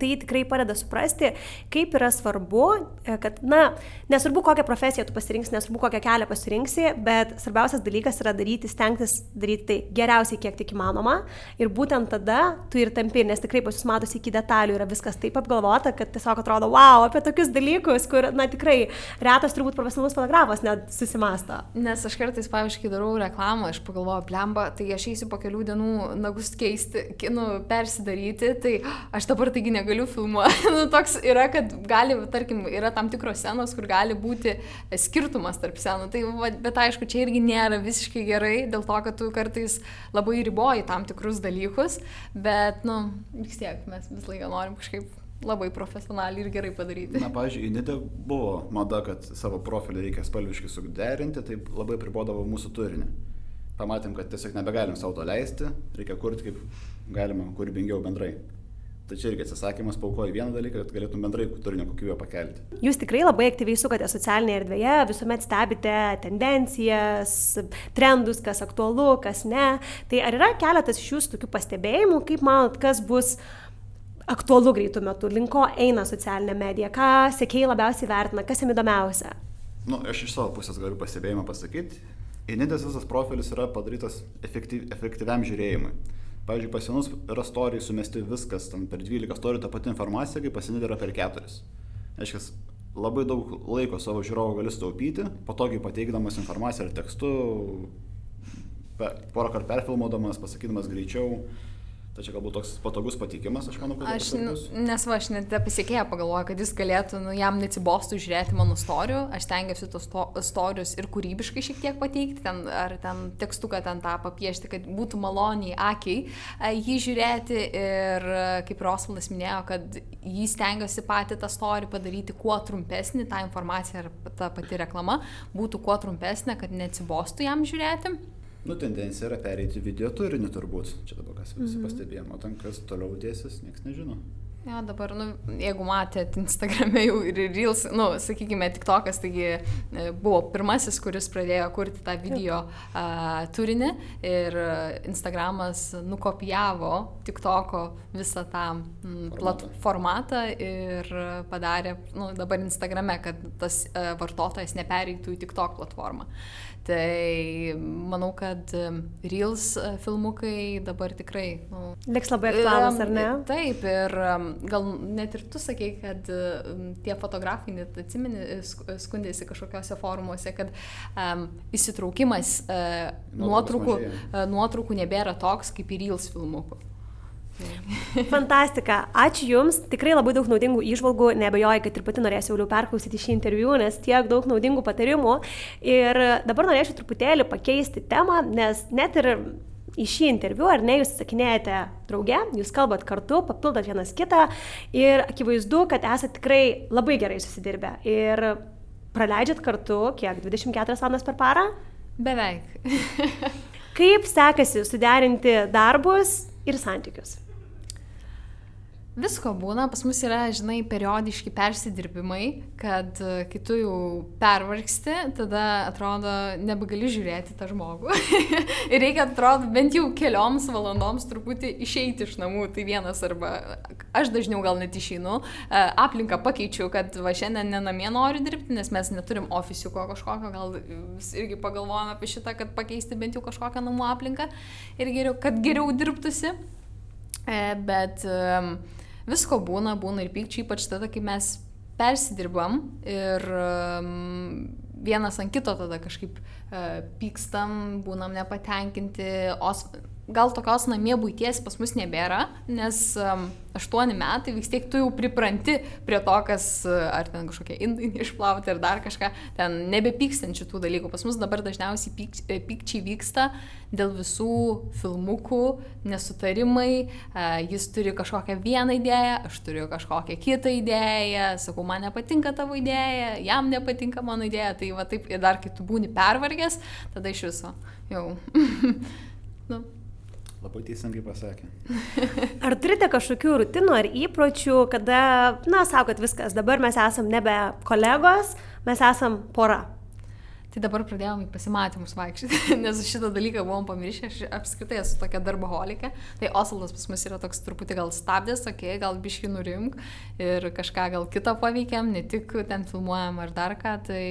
tai tikrai padeda suprasti, kaip yra svarbu, kad, na, nesvarbu, kokią profesiją tu pasirinksi, nesvarbu, kokią kelią pasirinksi, bet svarbiausias dalykas yra daryti, stengtis daryti tai geriausiai, kiek tik įmanoma. Ir būtent tada tu ir tampi, nes tikrai pas jūs matosi iki detalių, yra viskas taip apgalvota, kad tiesiog atrodo, wow, apie tokius dalykus, kur, na, tikrai retas turbūt profesionalus fotografas net susimasto. Nes aš kartais, pavyzdžiui, darau reklamą, aš pagalvoju, blemba, tai aš eisiu po kelių dienų nagus keisti, nu, persidaryti, tai aš dabar taigi negaliu filmuoti. nu, toks yra, kad gali, tarkim, yra tam tikros scenos, kur gali būti skirtumas tarp scenų. Tai, va, bet aišku, čia irgi nėra visiškai gerai, dėl to, kad tu kartais labai riboji tam tikrus dalykus, bet, nu, vis tiek mes visą laiką norim kažkaip labai profesionaliai ir gerai padaryti. Na, pavyzdžiui, Inidė buvo mada, kad savo profilį reikia spalviškai suderinti, tai labai pribodavo mūsų turinį pamatėm, kad tiesiog nebegalim savo to leisti, reikia kurti kaip galima kūrybingiau bendrai. Tai čia irgi atsisakymas paukoja vieną dalyką, kad galėtum bendrai turinio kokybę pakelti. Jūs tikrai labai aktyviai sukate socialinėje erdvėje, visuomet stebite tendencijas, trendus, kas aktualu, kas ne. Tai ar yra keletas iš jūsų tokių pastebėjimų, kaip manot, kas bus aktualu greitų metų, linko eina socialinė medija, ką sėkiai labiausiai vertina, kas jam įdomiausia? Nu, aš iš savo pusės galiu pastebėjimą pasakyti. Inidės visas profilis yra padarytas efektyv, efektyviam žiūrėjimui. Pavyzdžiui, pas senus yra storijai sumesti viskas, ten per 12 storijų ta pati informacija, kaip pasinidė yra per 4. Aiškia, labai daug laiko savo žiūrovų gali staupyti, patogiai pateikdamas informaciją ar tekstu, porą kartų perfilmuodamas, pasakydamas greičiau. Tai čia galbūt toks patogus patikimas, aš manau, kad Aš, bus. nes va, aš net apie pasiekėją pagalvoju, kad jis galėtų, nu, jam neatsibostų žiūrėti mano storių, aš tengiuosi tos to, storius ir kūrybiškai šiek tiek pateikti, ten, ar ten tekstuką ten tą papiešti, kad būtų maloniai akiai e, jį žiūrėti ir e, kaip Rosvaldas minėjo, kad jis stengiasi patį tą storį padaryti kuo trumpesnį, ta informacija ar ta pati reklama būtų kuo trumpesnė, kad neatsibostų jam žiūrėti. Nu, tendencija yra pereiti video turinį turbūt. Čia dabar kas visi Mhm. pastebėjome, o ten kas toliau dėsis, niekas nežino. Ja, dabar, nu, jeigu matėt Instagram'e jau ir Reels, nu, sakykime, TikTokas, taigi e, buvo pirmasis, kuris pradėjo kurti tą video uh, turinį ir Instagramas nukopijavo TikToko visą tą mm, plat, formatą ir padarė, nu, dabar Instagrame, kad tas uh, vartotojas nepereitų į TikTok platformą. Tai manau, kad e, Reels e, filmukai dabar tikrai, nu, Liks labai aktualus, ar ne? Taip, ir gal net ir tu sakei, kad tie fotografai, net atsimeni, sk- skundėsi kažkokiose forumuose, kad um, įsitraukimas uh, nuotraukų, uh, nuotraukų nebėra toks kaip į Reels filmukų. Fantastika. Ačiū Jums. Tikrai labai daug naudingų išvalgų. Nebejoju, kad ir pati norėsiu jau perklausyti šį interviu, nes tiek daug naudingų patarimų. Ir dabar norėčiau truputėlį pakeisti temą, nes net ir į šį interviu, ar ne, jūs sakinėjate drauge, jūs kalbat kartu, papildot vienas kitą ir akivaizdu, kad esate tikrai labai gerai susidirbę. Ir praleidžiat kartu, kiek, 24 valandas per parą? Beveik. Kaip sekasi suderinti darbus ir santykius? Visko būna, pas mus yra, žinai, periodiški persidirbimai, kad e, kai tu jau pervargsti, tada atrodo, nebegali žiūrėti tą žmogų. ir reikia, atrodo, bent jau kelioms valandoms truputį išeiti iš namų. Tai vienas arba aš dažniau gal net išeinu, e, aplinką pakeičiu, kad va šiandien nenamie noriu dirbti, nes mes neturim ofisiuko kažkokio, gal irgi pagalvojame apie šitą, kad pakeisti bent jau kažkokią namų aplinką ir geriau, kad geriau dirbtųsi. E, Bet um, visko būna, būna ir pykčiai, ypač tada, kai mes persidirbam ir um, vienas ant kito tada kažkaip uh, pykstam, būnam nepatenkinti, o s- gal tokios namie būties pas mus nebėra, nes um, aštuoni metai vis tiek tu jau pripranti prie to, kas, ar ten kažkokie indai neišplauti, ar dar kažką, ten nebepykstančių tų dalykų. Pas mus dabar dažniausiai pyk, e, pykčiai vyksta dėl visų filmukų, nesutarimai, uh, jis turi kažkokią vieną idėją, aš turiu kažkokią kitą idėją, sakau, man nepatinka tavo idėja, jam nepatinka mano idėja, tai va taip ir dar kai tu būni pervargęs, tada iš viso jau. nu, Labai teisingai pasakė. Ar turite kažkokių rutinų ar įpročių, kada, na, sako, kad viskas, dabar mes esam nebe kolegos, mes esam pora. Tai dabar pradėjome į pasimatymus vaikščioti, nes šitą dalyką buvom pamiršę, aš apskritai esu tokia darboholikė, tai Osaldas pas mus yra toks truputį gal stabdęs, okei, okay, gal biški nurimk ir kažką gal kitą paveikėm, ne tik ten filmuojam ar dar ką, tai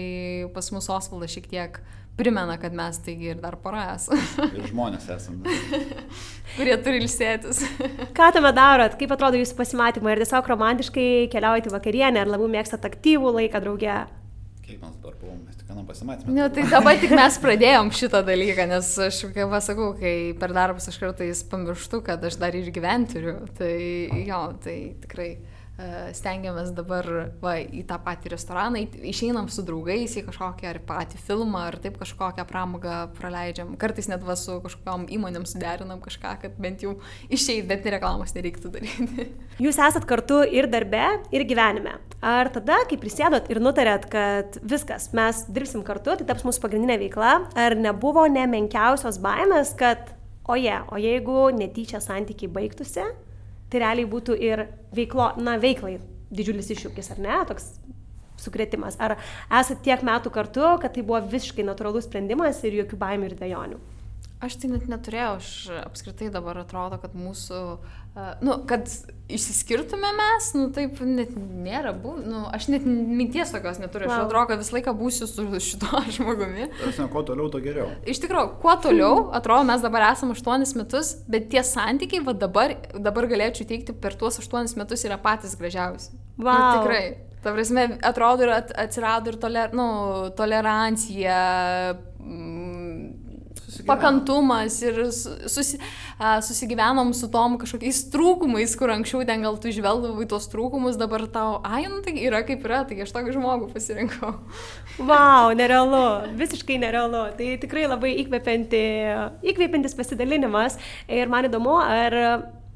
pas mus Osaldas šiek tiek primena, kad mes taigi ir dar pora esame, Ir žmonės esame. kurie turi ilsėtis. Ką tame darot, kaip atrodo jūsų pasimatymai, ar tiesiog romantiškai keliaujate į vakarienę, ar labiau mėgstate aktyvų laiką drauge? Kiek mes dabar buvom, mes tik vienam pasimatėme. Nu, tai dabar tik mes pradėjom šitą dalyką, nes aš, kaip pasakau, kai per darbus aš kartais pamirštu, kad aš dar ir gyventi turiu. Tai jo, tai tikrai stengiamės dabar va, į tą patį restoraną, išeinam su draugais į kažkokią ar patį filmą, ar taip kažkokią pramogą praleidžiam. Kartais net va su kažkokiam įmonėm suderinam kažką, kad bent jau išeit, bet reklamos nereiktų daryti. Jūs esat kartu ir darbe, ir gyvenime. Ar tada, kai prisėdot ir nutarėt, kad viskas, mes dirbsim kartu, tai taps mūsų pagrindinė veikla, ar nebuvo nemenkiausios baimės, kad, oje, o jeigu netyčia santykiai baigtųsi, tai realiai būtų ir veiklo, na, veiklai didžiulis iššūkis, ar ne, toks sukretimas. Ar esat tiek metų kartu, kad tai buvo visiškai natūralus sprendimas ir jokių baimių ir dėjonių? Aš tai net neturėjau, aš apskritai dabar atrodo, kad mūsų, uh, nu, kad išsiskirtume mes, nu, taip net nėra, bu, nu, aš net minties tokios neturiu, aš Vau. atrodo, kad visą laiką būsiu su šituo žmogumi. Tarsi, kuo toliau, tuo geriau. Iš tikrųjų, kuo toliau, atrodo, mes dabar esame 8 metus, bet tie santykiai, va dabar, dabar galėčiau teikti, per tuos 8 metus yra patys gražiausi. Nu, Vau. tikrai. Ta prasme, atrodo, ir at- atsirado ir toler, nu, tolerancija. Mm, pakantumas ir susi, a, susigyvenom su tom kažkokiais trūkumais, kur anksčiau ten gal tu žvelgdavai tuos trūkumus, dabar tau, ai, nu tai yra kaip yra, tai aš tokį žmogų pasirinkau. Wow, nerealu, visiškai nerealu. Tai tikrai labai įkvepianti, įkvepiantis pasidalinimas ir man įdomu, ar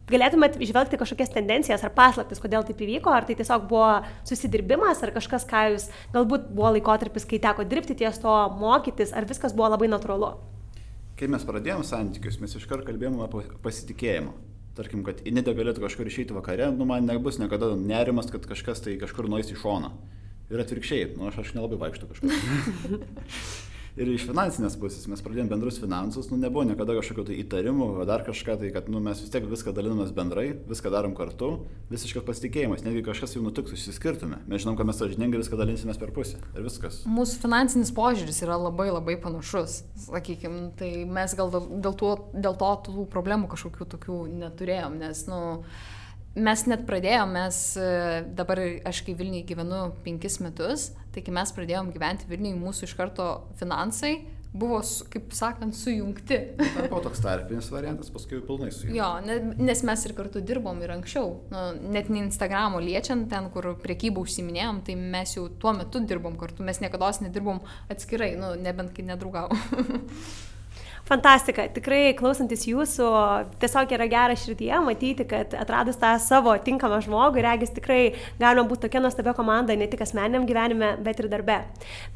galėtumėt išvelgti kažkokias tendencijas ar paslaptis, kodėl taip įvyko, ar tai tiesiog buvo susidirbimas, ar kažkas, ką jūs galbūt buvo laikotarpis, kai teko dirbti ties to, mokytis, ar viskas buvo labai natūralu. Kai mes pradėjome santykius, mes iškart kalbėjome apie pasitikėjimą. Tarkim, kad Inidė galėtų kažkur išeiti vakare, nu man nebus niekada nerimas, kad kažkas tai kažkur nueis į šoną. Ir atvirkščiai, nu aš, aš nelabai vaikštų kažkur. ir iš finansinės pusės mes pradėjome bendrus finansus, nu nebuvo niekada kažkokio tai įtarimų, dar kažką tai, kad nu, mes vis tiek viską dalinamės bendrai, viską darom kartu, visiškas pasitikėjimas, netgi kažkas jau nutiktų, išsiskirtume. Mes žinom, kad mes sažiningai viską dalinsimės per pusę ir viskas. Mūsų finansinis požiūris yra labai labai panašus, sakykime, tai mes gal dėl to, dėl to tų problemų kažkokių tokių neturėjom, nes, nu, mes net pradėjom, mes dabar aš kai Vilniui gyvenu penkis metus, tai kai mes pradėjom gyventi Vilniui, mūsų iš karto finansai buvo, kaip sakant, sujungti. Tai buvo toks tarpinis variantas, paskui pilnai sujungti. Jo, nes mes ir kartu dirbom ir anksčiau. Nu, net ne Instagramo liečiant, ten, kur priekybą užsiminėjom, tai mes jau tuo metu dirbom kartu, mes niekada nedirbom atskirai, nu, nebent kai nedraugavom. Fantastika, tikrai klausantis jūsų, tiesiog yra gera širdyje matyti, kad atradus tą savo tinkamą žmogų, regis tikrai galima būti tokia nuostabia komanda ne tik asmeniam gyvenime, bet ir darbe.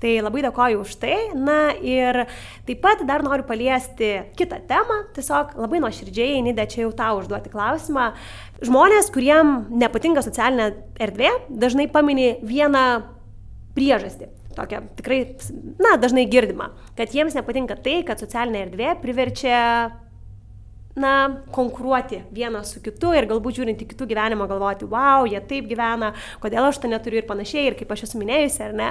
Tai labai dėkoju už tai. Na ir taip pat dar noriu paliesti kitą temą, tiesiog labai nuoširdžiai, Nidė, čia jau tau užduoti klausimą. Žmonės, kuriem nepatinka socialinė erdvė, dažnai paminė vieną priežastį tokią tikrai, na, dažnai girdimą, kad jiems nepatinka tai, kad socialinė erdvė priverčia na, konkuruoti vienas su kitu ir galbūt žiūrint į kitų gyvenimą galvoti, wow, jie taip gyvena, kodėl aš to neturiu ir panašiai, ir kaip aš esu minėjusi, ar ne,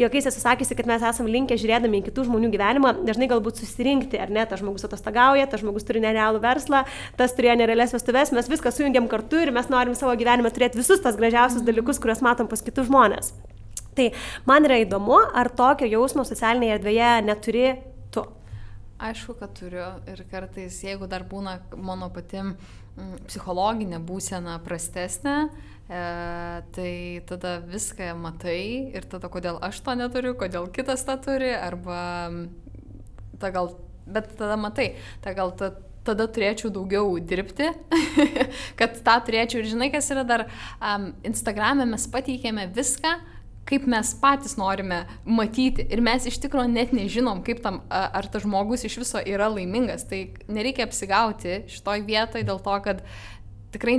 jokiais esu sakysi, kad mes esame linkę žiūrėdami į kitų žmonių gyvenimą, dažnai galbūt susirinkti, ar ne, tas žmogus atostagauja, tas žmogus turi nerealų verslą, tas turėjo nerealias vestuves, mes viską sujungiam kartu ir mes norim savo gyvenime turėti visus tas gražiausius dalykus, kuriuos matom pas kitus žmonės. Tai man yra įdomu, ar tokio jausmo socialinėje erdvėje neturi tu. Aišku, kad turiu ir kartais, jeigu dar būna mano pati mm, psichologinė būsena prastesnė, e, tai tada viską matai ir tada kodėl aš to neturiu, kodėl kitas tą turi, arba ta gal, bet tada matai, ta gal ta, tada turėčiau daugiau dirbti, kad tą turėčiau ir žinai, kas yra dar um, Instagram'e mes pateikėme viską, kaip mes patys norime matyti ir mes iš tikrųjų net nežinom, kaip tam, ar tas žmogus iš viso yra laimingas. Tai nereikia apsigauti šitoj vietoj dėl to, kad tikrai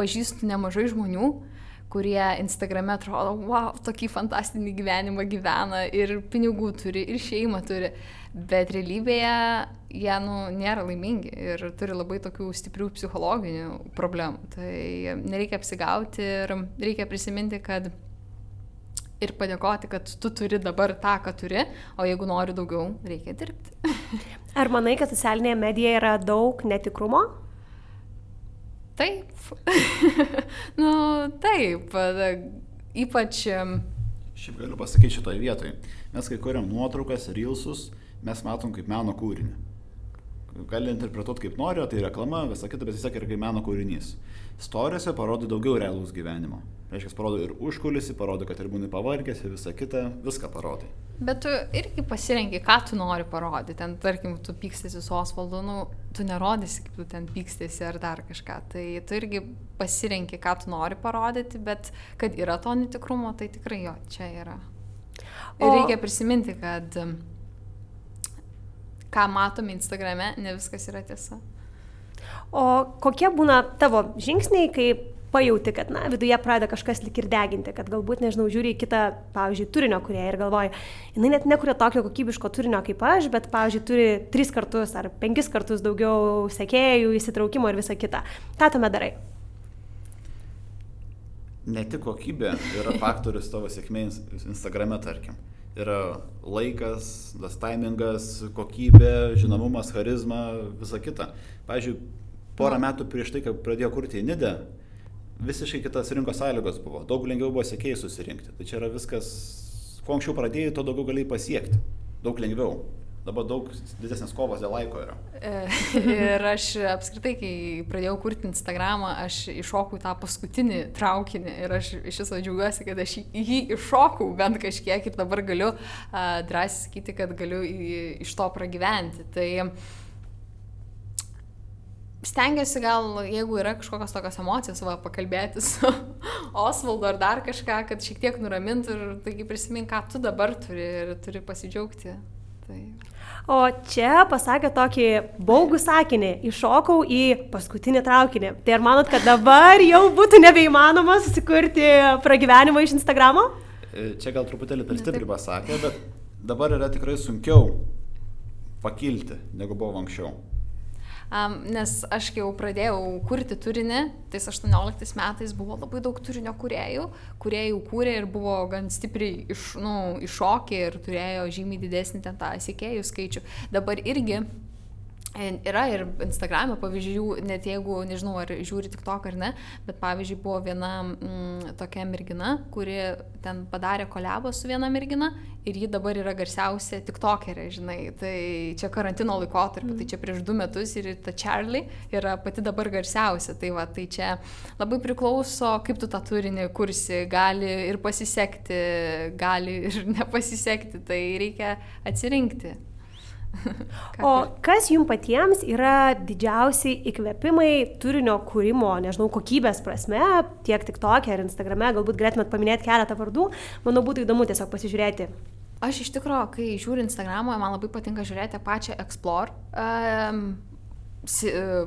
pažįstu nemažai žmonių, kurie Instagrame atrodo, wow, tokį fantastinį gyvenimą gyvena ir pinigų turi, ir šeimą turi, bet realybėje jie nu, nėra laimingi ir turi labai tokių stiprių psichologinių problemų. Tai nereikia apsigauti ir reikia prisiminti, kad ir padėkoti, kad tu turi dabar tą, ką turi, o jeigu nori daugiau, reikia dirbti. Ar manai, kad socialinėje medijoje yra daug netikrumo? Taip. nu, taip. Ypač. Šiaip galiu pasakyti šitoje vietoje. Mes kai kuriam nuotraukas, reelsus, mes matom kaip meno kūrinį. Gali interpretuoti kaip nori, tai reklama, visa kita, bet vis tiek yra kaip meno kūrinys. Storiuose parodo daugiau realūs gyvenimo. Reiškia, parodo ir užkulisi, parodo, kad ir būni pavargęs ir visą kitą, viską parodai. Bet tu irgi pasirenki, ką tu nori parodyti. Ten, tarkim, tu pykstėsi su Osvaldu, nu, tu nerodysi, kaip tu ten pykstėsi ar dar kažką. Tai tu irgi pasirenki, ką tu nori parodyti, bet kad yra to netikrumo, tai tikrai jo, čia yra. Ir o... reikia prisiminti, kad ką matome Instagrame, ne viskas yra tiesa. O kokie būna tavo žingsniai, kai pajauti, kad, na, viduje pradeda kažkas lik ir deginti, kad galbūt, nežinau, žiūri į kitą, pavyzdžiui, turinio kurie ir galvoja, jinai net nekuria tokio kokybiško turinio kaip aš, bet, pavyzdžiui, turi tris kartus ar penkis kartus daugiau sekėjų, įsitraukimo ir visa kita. Ką tuomet darai? Ne tik kokybė yra faktorius tavo sėkmės Instagrame, tarkim. Yra laikas, tas timingas, kokybė, žinomumas, charizma, visa kita. Pavyzdžiui, porą metų prieš tai, kai pradėjo kurti Nidę, visiškai kitas rinkos sąlygos buvo. Daug lengviau buvo sėkėjai susirinkti. Tai čia yra viskas, kuo anksčiau pradėjai, to daugiau galėjai pasiekti. Daug lengviau. dabar daug didesnės kovos dėl laiko yra. E, ir aš apskritai, kai pradėjau kurti Instagramą, aš iššokau tą paskutinį traukinį ir aš iš viso džiaugiuosi, kad aš jį iššokau bent kažkiek ir dabar galiu uh, drąsiai sakyti, kad galiu iš to pragyventi. Tai stengiuosi gal, jeigu yra kažkokios tokios emocijos, va, pakalbėti su Osvaldu ar dar kažką, kad šiek tiek nuramintų ir taigi prisimink, ką tu dabar turi ir turi pasidžiaugti. Tai... O čia pasakė tokį baugų sakinį, iššokau į paskutinį traukinį. Tai ar manot, kad dabar jau būtų nebeįmanoma susikurti pragyvenimą iš Instagramo? E, čia gal truputėlį per stipriai pasakė, bet dabar yra tikrai sunkiau pakilti, negu buvo anksčiau. Um, nes aš kai jau pradėjau kurti turinį, tais 18 metais buvo labai daug turinio kuriejų, kurie jau kūrė ir buvo gan stipriai iš, nu, iššokę ir turėjo žymiai didesnį ten tą sėkėjų skaičių. Dabar irgi Yra ir Instagram'e pavyzdžių, net jeigu, nežinau, ar žiūri tik tok ar ne, bet pavyzdžiui buvo viena mm, tokia mergina, kuri ten padarė kolebą su viena mergina ir ji dabar yra garsiausia tik tokerė, žinai. Tai čia karantino laikotarpiu, mm. tai čia prieš du metus ir ta Charlie yra pati dabar garsiausia. Tai va, tai čia labai priklauso, kaip tu tą turinį kursi, gali ir pasisekti, gali ir nepasisekti, tai reikia atsirinkti. o kas jums patiems yra didžiausiai įkvėpimai turinio kūrimo, nežinau, kokybės prasme, tiek tik tokia ar Instagrame, galbūt galėtumėt paminėti keletą vardų, manau būtų įdomu tiesiog pasižiūrėti. Aš iš tikrųjų, kai žiūriu Instagramą, man labai patinka žiūrėti pačią Explore. Um,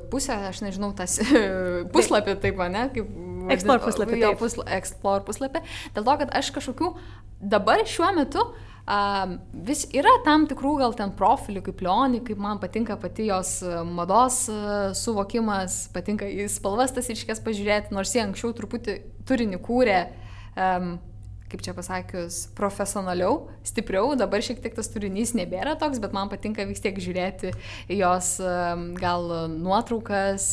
pusę, aš nežinau, tas puslapį taip, ne, kaip... Explore puslapį. Jo, pusla, Explore puslapį. Dėl to, kad aš kažkokių dabar šiuo metu uh, Uh, vis yra tam tikrų gal ten profilių, kaip Leoni, kaip man patinka pati jos mados uh, suvokimas, patinka į spalvas tas iškės pažiūrėti, nors jie anksčiau truputį turinį kūrė. Um, kaip čia pasakius, profesionaliau, stipriau, dabar šiek tiek tas turinys nebėra toks, bet man patinka vis tiek žiūrėti jos gal nuotraukas,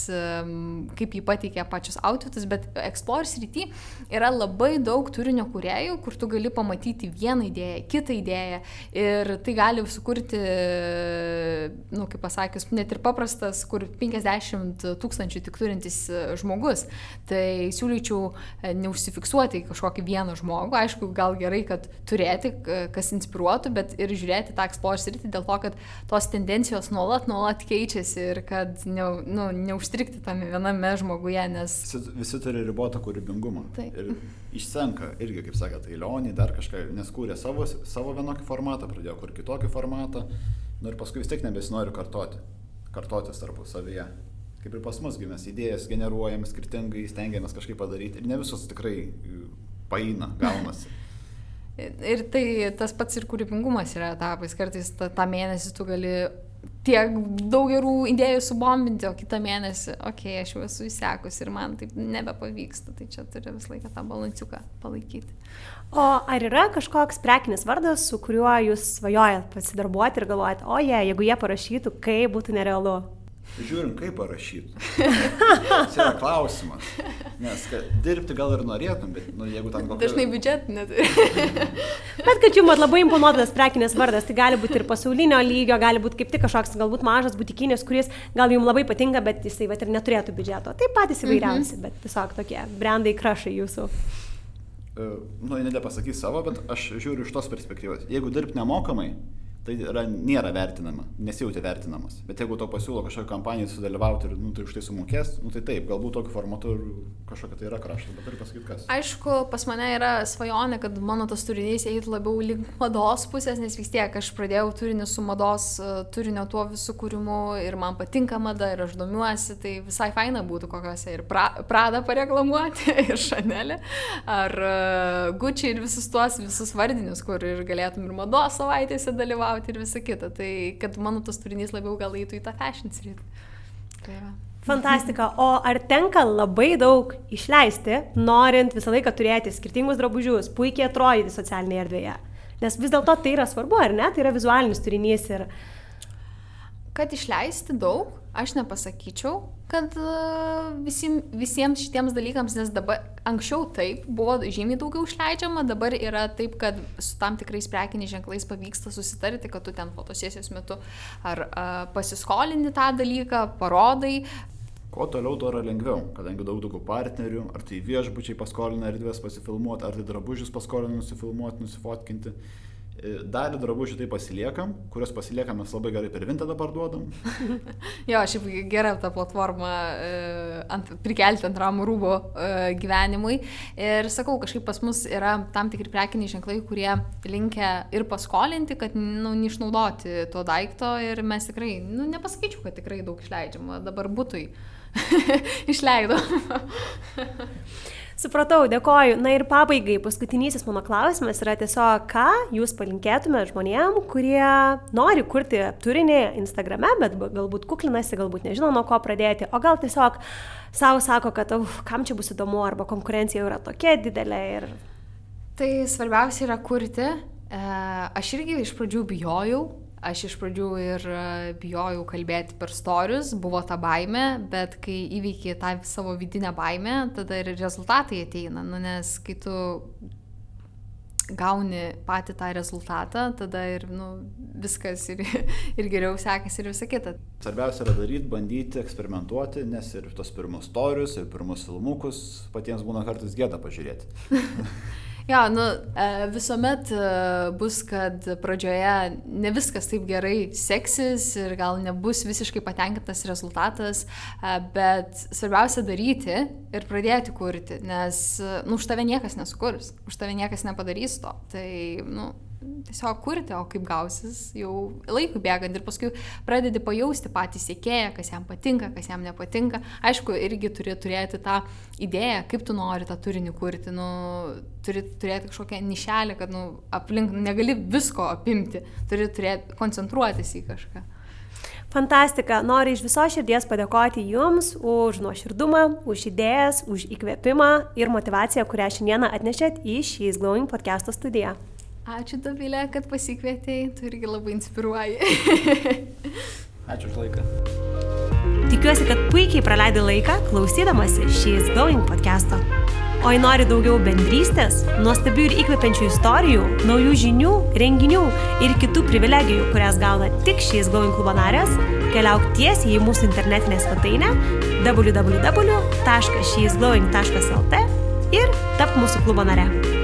kaip jį pateikia pačius outfitus, bet Explore srity yra labai daug turinio kuriejų, kur tu gali pamatyti vieną idėją, kitą idėją. Ir tai gali sukurti, nu, kaip pasakius, net ir paprastas, kur 50 tūkstančių tik turintis žmogus. Tai siūlyčiau e, neužsifiksuoti kažkokį vieną žmogų, aišku, gal gerai, kad turėti, kas inspiruotų, bet ir žiūrėti tą explore sritį dėl to, kad tos tendencijos nuolat, nuolat keičiasi ir kad ne, nu, neužstrikti tame viename žmoguje, nes... Visi, visi turi ribotą kūrybingumą. Taip. Ir išsenka, irgi, kaip sakė, tai Leonį dar kažką, nes kūrė savo, savo vienokį formatą, pradėjo kur kitokį formatą, nu ir paskui vis tiek nebesinori kartoti, kartotis tarpusavyje. Kaip ir pas musgi mes idėjas generuojam skirtingai, stengiamės kažkaip padaryti ir ne visos tikrai paina, gaunasi. Ir tai tas pats ir kūrybingumas yra etapais. Kartais tą, tą mėnesį tu gali tiek daug gerų idėjų subombinti, o kitą mėnesį, okei, okay, aš jau esu įsekus ir man taip nebepavyksta. Tai čia turi visą laiką tą balansiuką palaikyti. O ar yra kažkoks prekinis vardas, su kuriuo jūs svajojat pasidarbuoti ir galvojat, o jie, jeigu jie parašytų, kaip būtų nerealu? Žiūrim, kaip parašyti. Tas yra klausimas. Nes dirbti gal ir norėtum, bet nu, jeigu tam kokia... Dažnai biudžet neturi. bet kad jums labai imponuotas prekinės vardas, tai gali būti ir pasaulinio lygio, gali būti kaip tik kažkoks galbūt mažas butikinis, kuris gal jums labai patinka, bet jisai vat, ir neturėtų biudžeto. Tai patys įvairiausi, mm -hmm. bet tiesiog tokie brandai krašai jūsų. Uh, nu, nedepasakys savo, bet aš žiūriu iš tos perspektyvos. Jeigu dirbti nemokamai, tai yra, nėra vertinama, nesijauti vertinamas. Bet jeigu to pasiūlo kažkokią kampaniją sudalyvauti ir nu, tai už tai sumokės, nu, tai taip, galbūt tokiu formatu kažkokia tai yra kraštas, bet turiu pasakyti kas. Aišku, pas mane yra svajonė, kad mano tas turinys eitų labiau link mados pusės, nes vis tiek aš pradėjau turinį su mados e, turinio tuo visų kūrimu ir man patinka mada ir aš domiuosi, tai visai faina būtų kokiuose ir pra, Prada pareklamuoti, ir Chanel, ar uh, Gucci ir visus tuos visus vardinius, kur ir galėtum ir mados savaitėse dalyvauti dalyvauti ir visa kita. Tai kad mano tas turinys labiau gal eitų į tą fashion sritį. Tai va. Fantastika. O ar tenka labai daug išleisti, norint visą laiką turėti skirtingus drabužius, puikiai atrodyti socialinėje erdvėje? Nes vis dėlto tai yra svarbu, ar ne? Tai yra vizualinis turinys ir... Kad išleisti daug, aš nepasakyčiau, kad visim, visiems šitiems dalykams, nes dabar anksčiau taip buvo žymiai daugiau išleidžiama, dabar yra taip, kad su tam tikrais prekiniais ženklais pavyksta susitarti, kad tu ten fotosesijos metu ar a, pasiskolini tą dalyką, parodai. Kuo toliau, tuo yra lengviau, kadangi daug daugiau partnerių, ar tai viešbučiai paskolina erdvės pasifilmuoti, ar tai drabužius paskolina nusifilmuoti, nusifotkinti. Dalį drabužių tai pasiliekam, kurios pasiliekam mes labai gerai per Vintedą parduodam. jo, šiaip gera ta platforma e, ant, prikelti antram rūbo e, gyvenimui. Ir sakau, kažkaip pas mus yra tam tikri prekiniai ženklai, kurie linkia ir paskolinti, kad nu, neišnaudoti to daikto ir mes tikrai, nu, nepasakyčiau, kad tikrai daug išleidžiama, dabar būtui išleidom. Supratau, dėkoju. Na ir pabaigai, paskutinysis mano klausimas yra tiesiog, ką jūs palinkėtumėte žmonėm, kurie nori kurti turinį Instagrame, bet galbūt kuklinasi, galbūt nežino nuo ko pradėti, o gal tiesiog savo sako, kad uf, kam čia bus įdomu, arba konkurencija yra tokia didelė. Ir... Tai svarbiausia yra kurti. E, aš irgi iš pradžių bijojau, Aš iš pradžių ir e, bijojau kalbėti per storius, buvo ta baime, bet kai įveikiai tą savo vidinę baimę, tada ir rezultatai ateina, nu, nes kai tu gauni patį tą rezultatą, tada ir nu, viskas ir, ir geriau sekasi ir visa kita. Svarbiausia yra daryti, bandyti, eksperimentuoti, nes ir tos pirmus storius, ir pirmus filmukus patiems būna kartais gėda pažiūrėti. Jo, nu, e, visuomet e, bus, kad pradžioje ne viskas taip gerai seksis ir gal nebus visiškai patenkintas rezultatas, e, bet svarbiausia daryti ir pradėti kurti, nes, nu, už tave niekas nesukurs, už tave niekas nepadarys to. Tai, nu, tiesiog kurti, o kaip gausis jau laikui bėgant ir paskui pradedi pajausti patį sėkėją, kas jam patinka, kas jam nepatinka. Aišku, irgi turi turėti tą idėją, kaip tu nori tą turinį kurti, nu, turi turėti kažkokią nišelę, kad nu, aplink negali visko apimti, turi turėti, koncentruotis į kažką. Fantastika. Noriu iš viso širdies padėkoti Jums už nuoširdumą, už idėjas, už įkvėpimą ir motivaciją, kurią šiandieną atnešėt į šį Glowing podcast'o studiją. Ačiū Dovilė, kad pasikvietėjai, tu irgi labai inspiruoji. Ačiū už laiką. Tikiuosi, kad puikiai praleidai laiką klausydamasi šīs Going podcast'o. O jei nori daugiau bendrystės, nuostabių ir įkvepiančių istorijų, naujų žinių, renginių ir kitų privilegijų, kurias gauna tik šīs Going klubo narės, keliauk tiesiai į mūsų internetinę svetainę www.sheisglowing.lt ir tap mūsų klubo nare.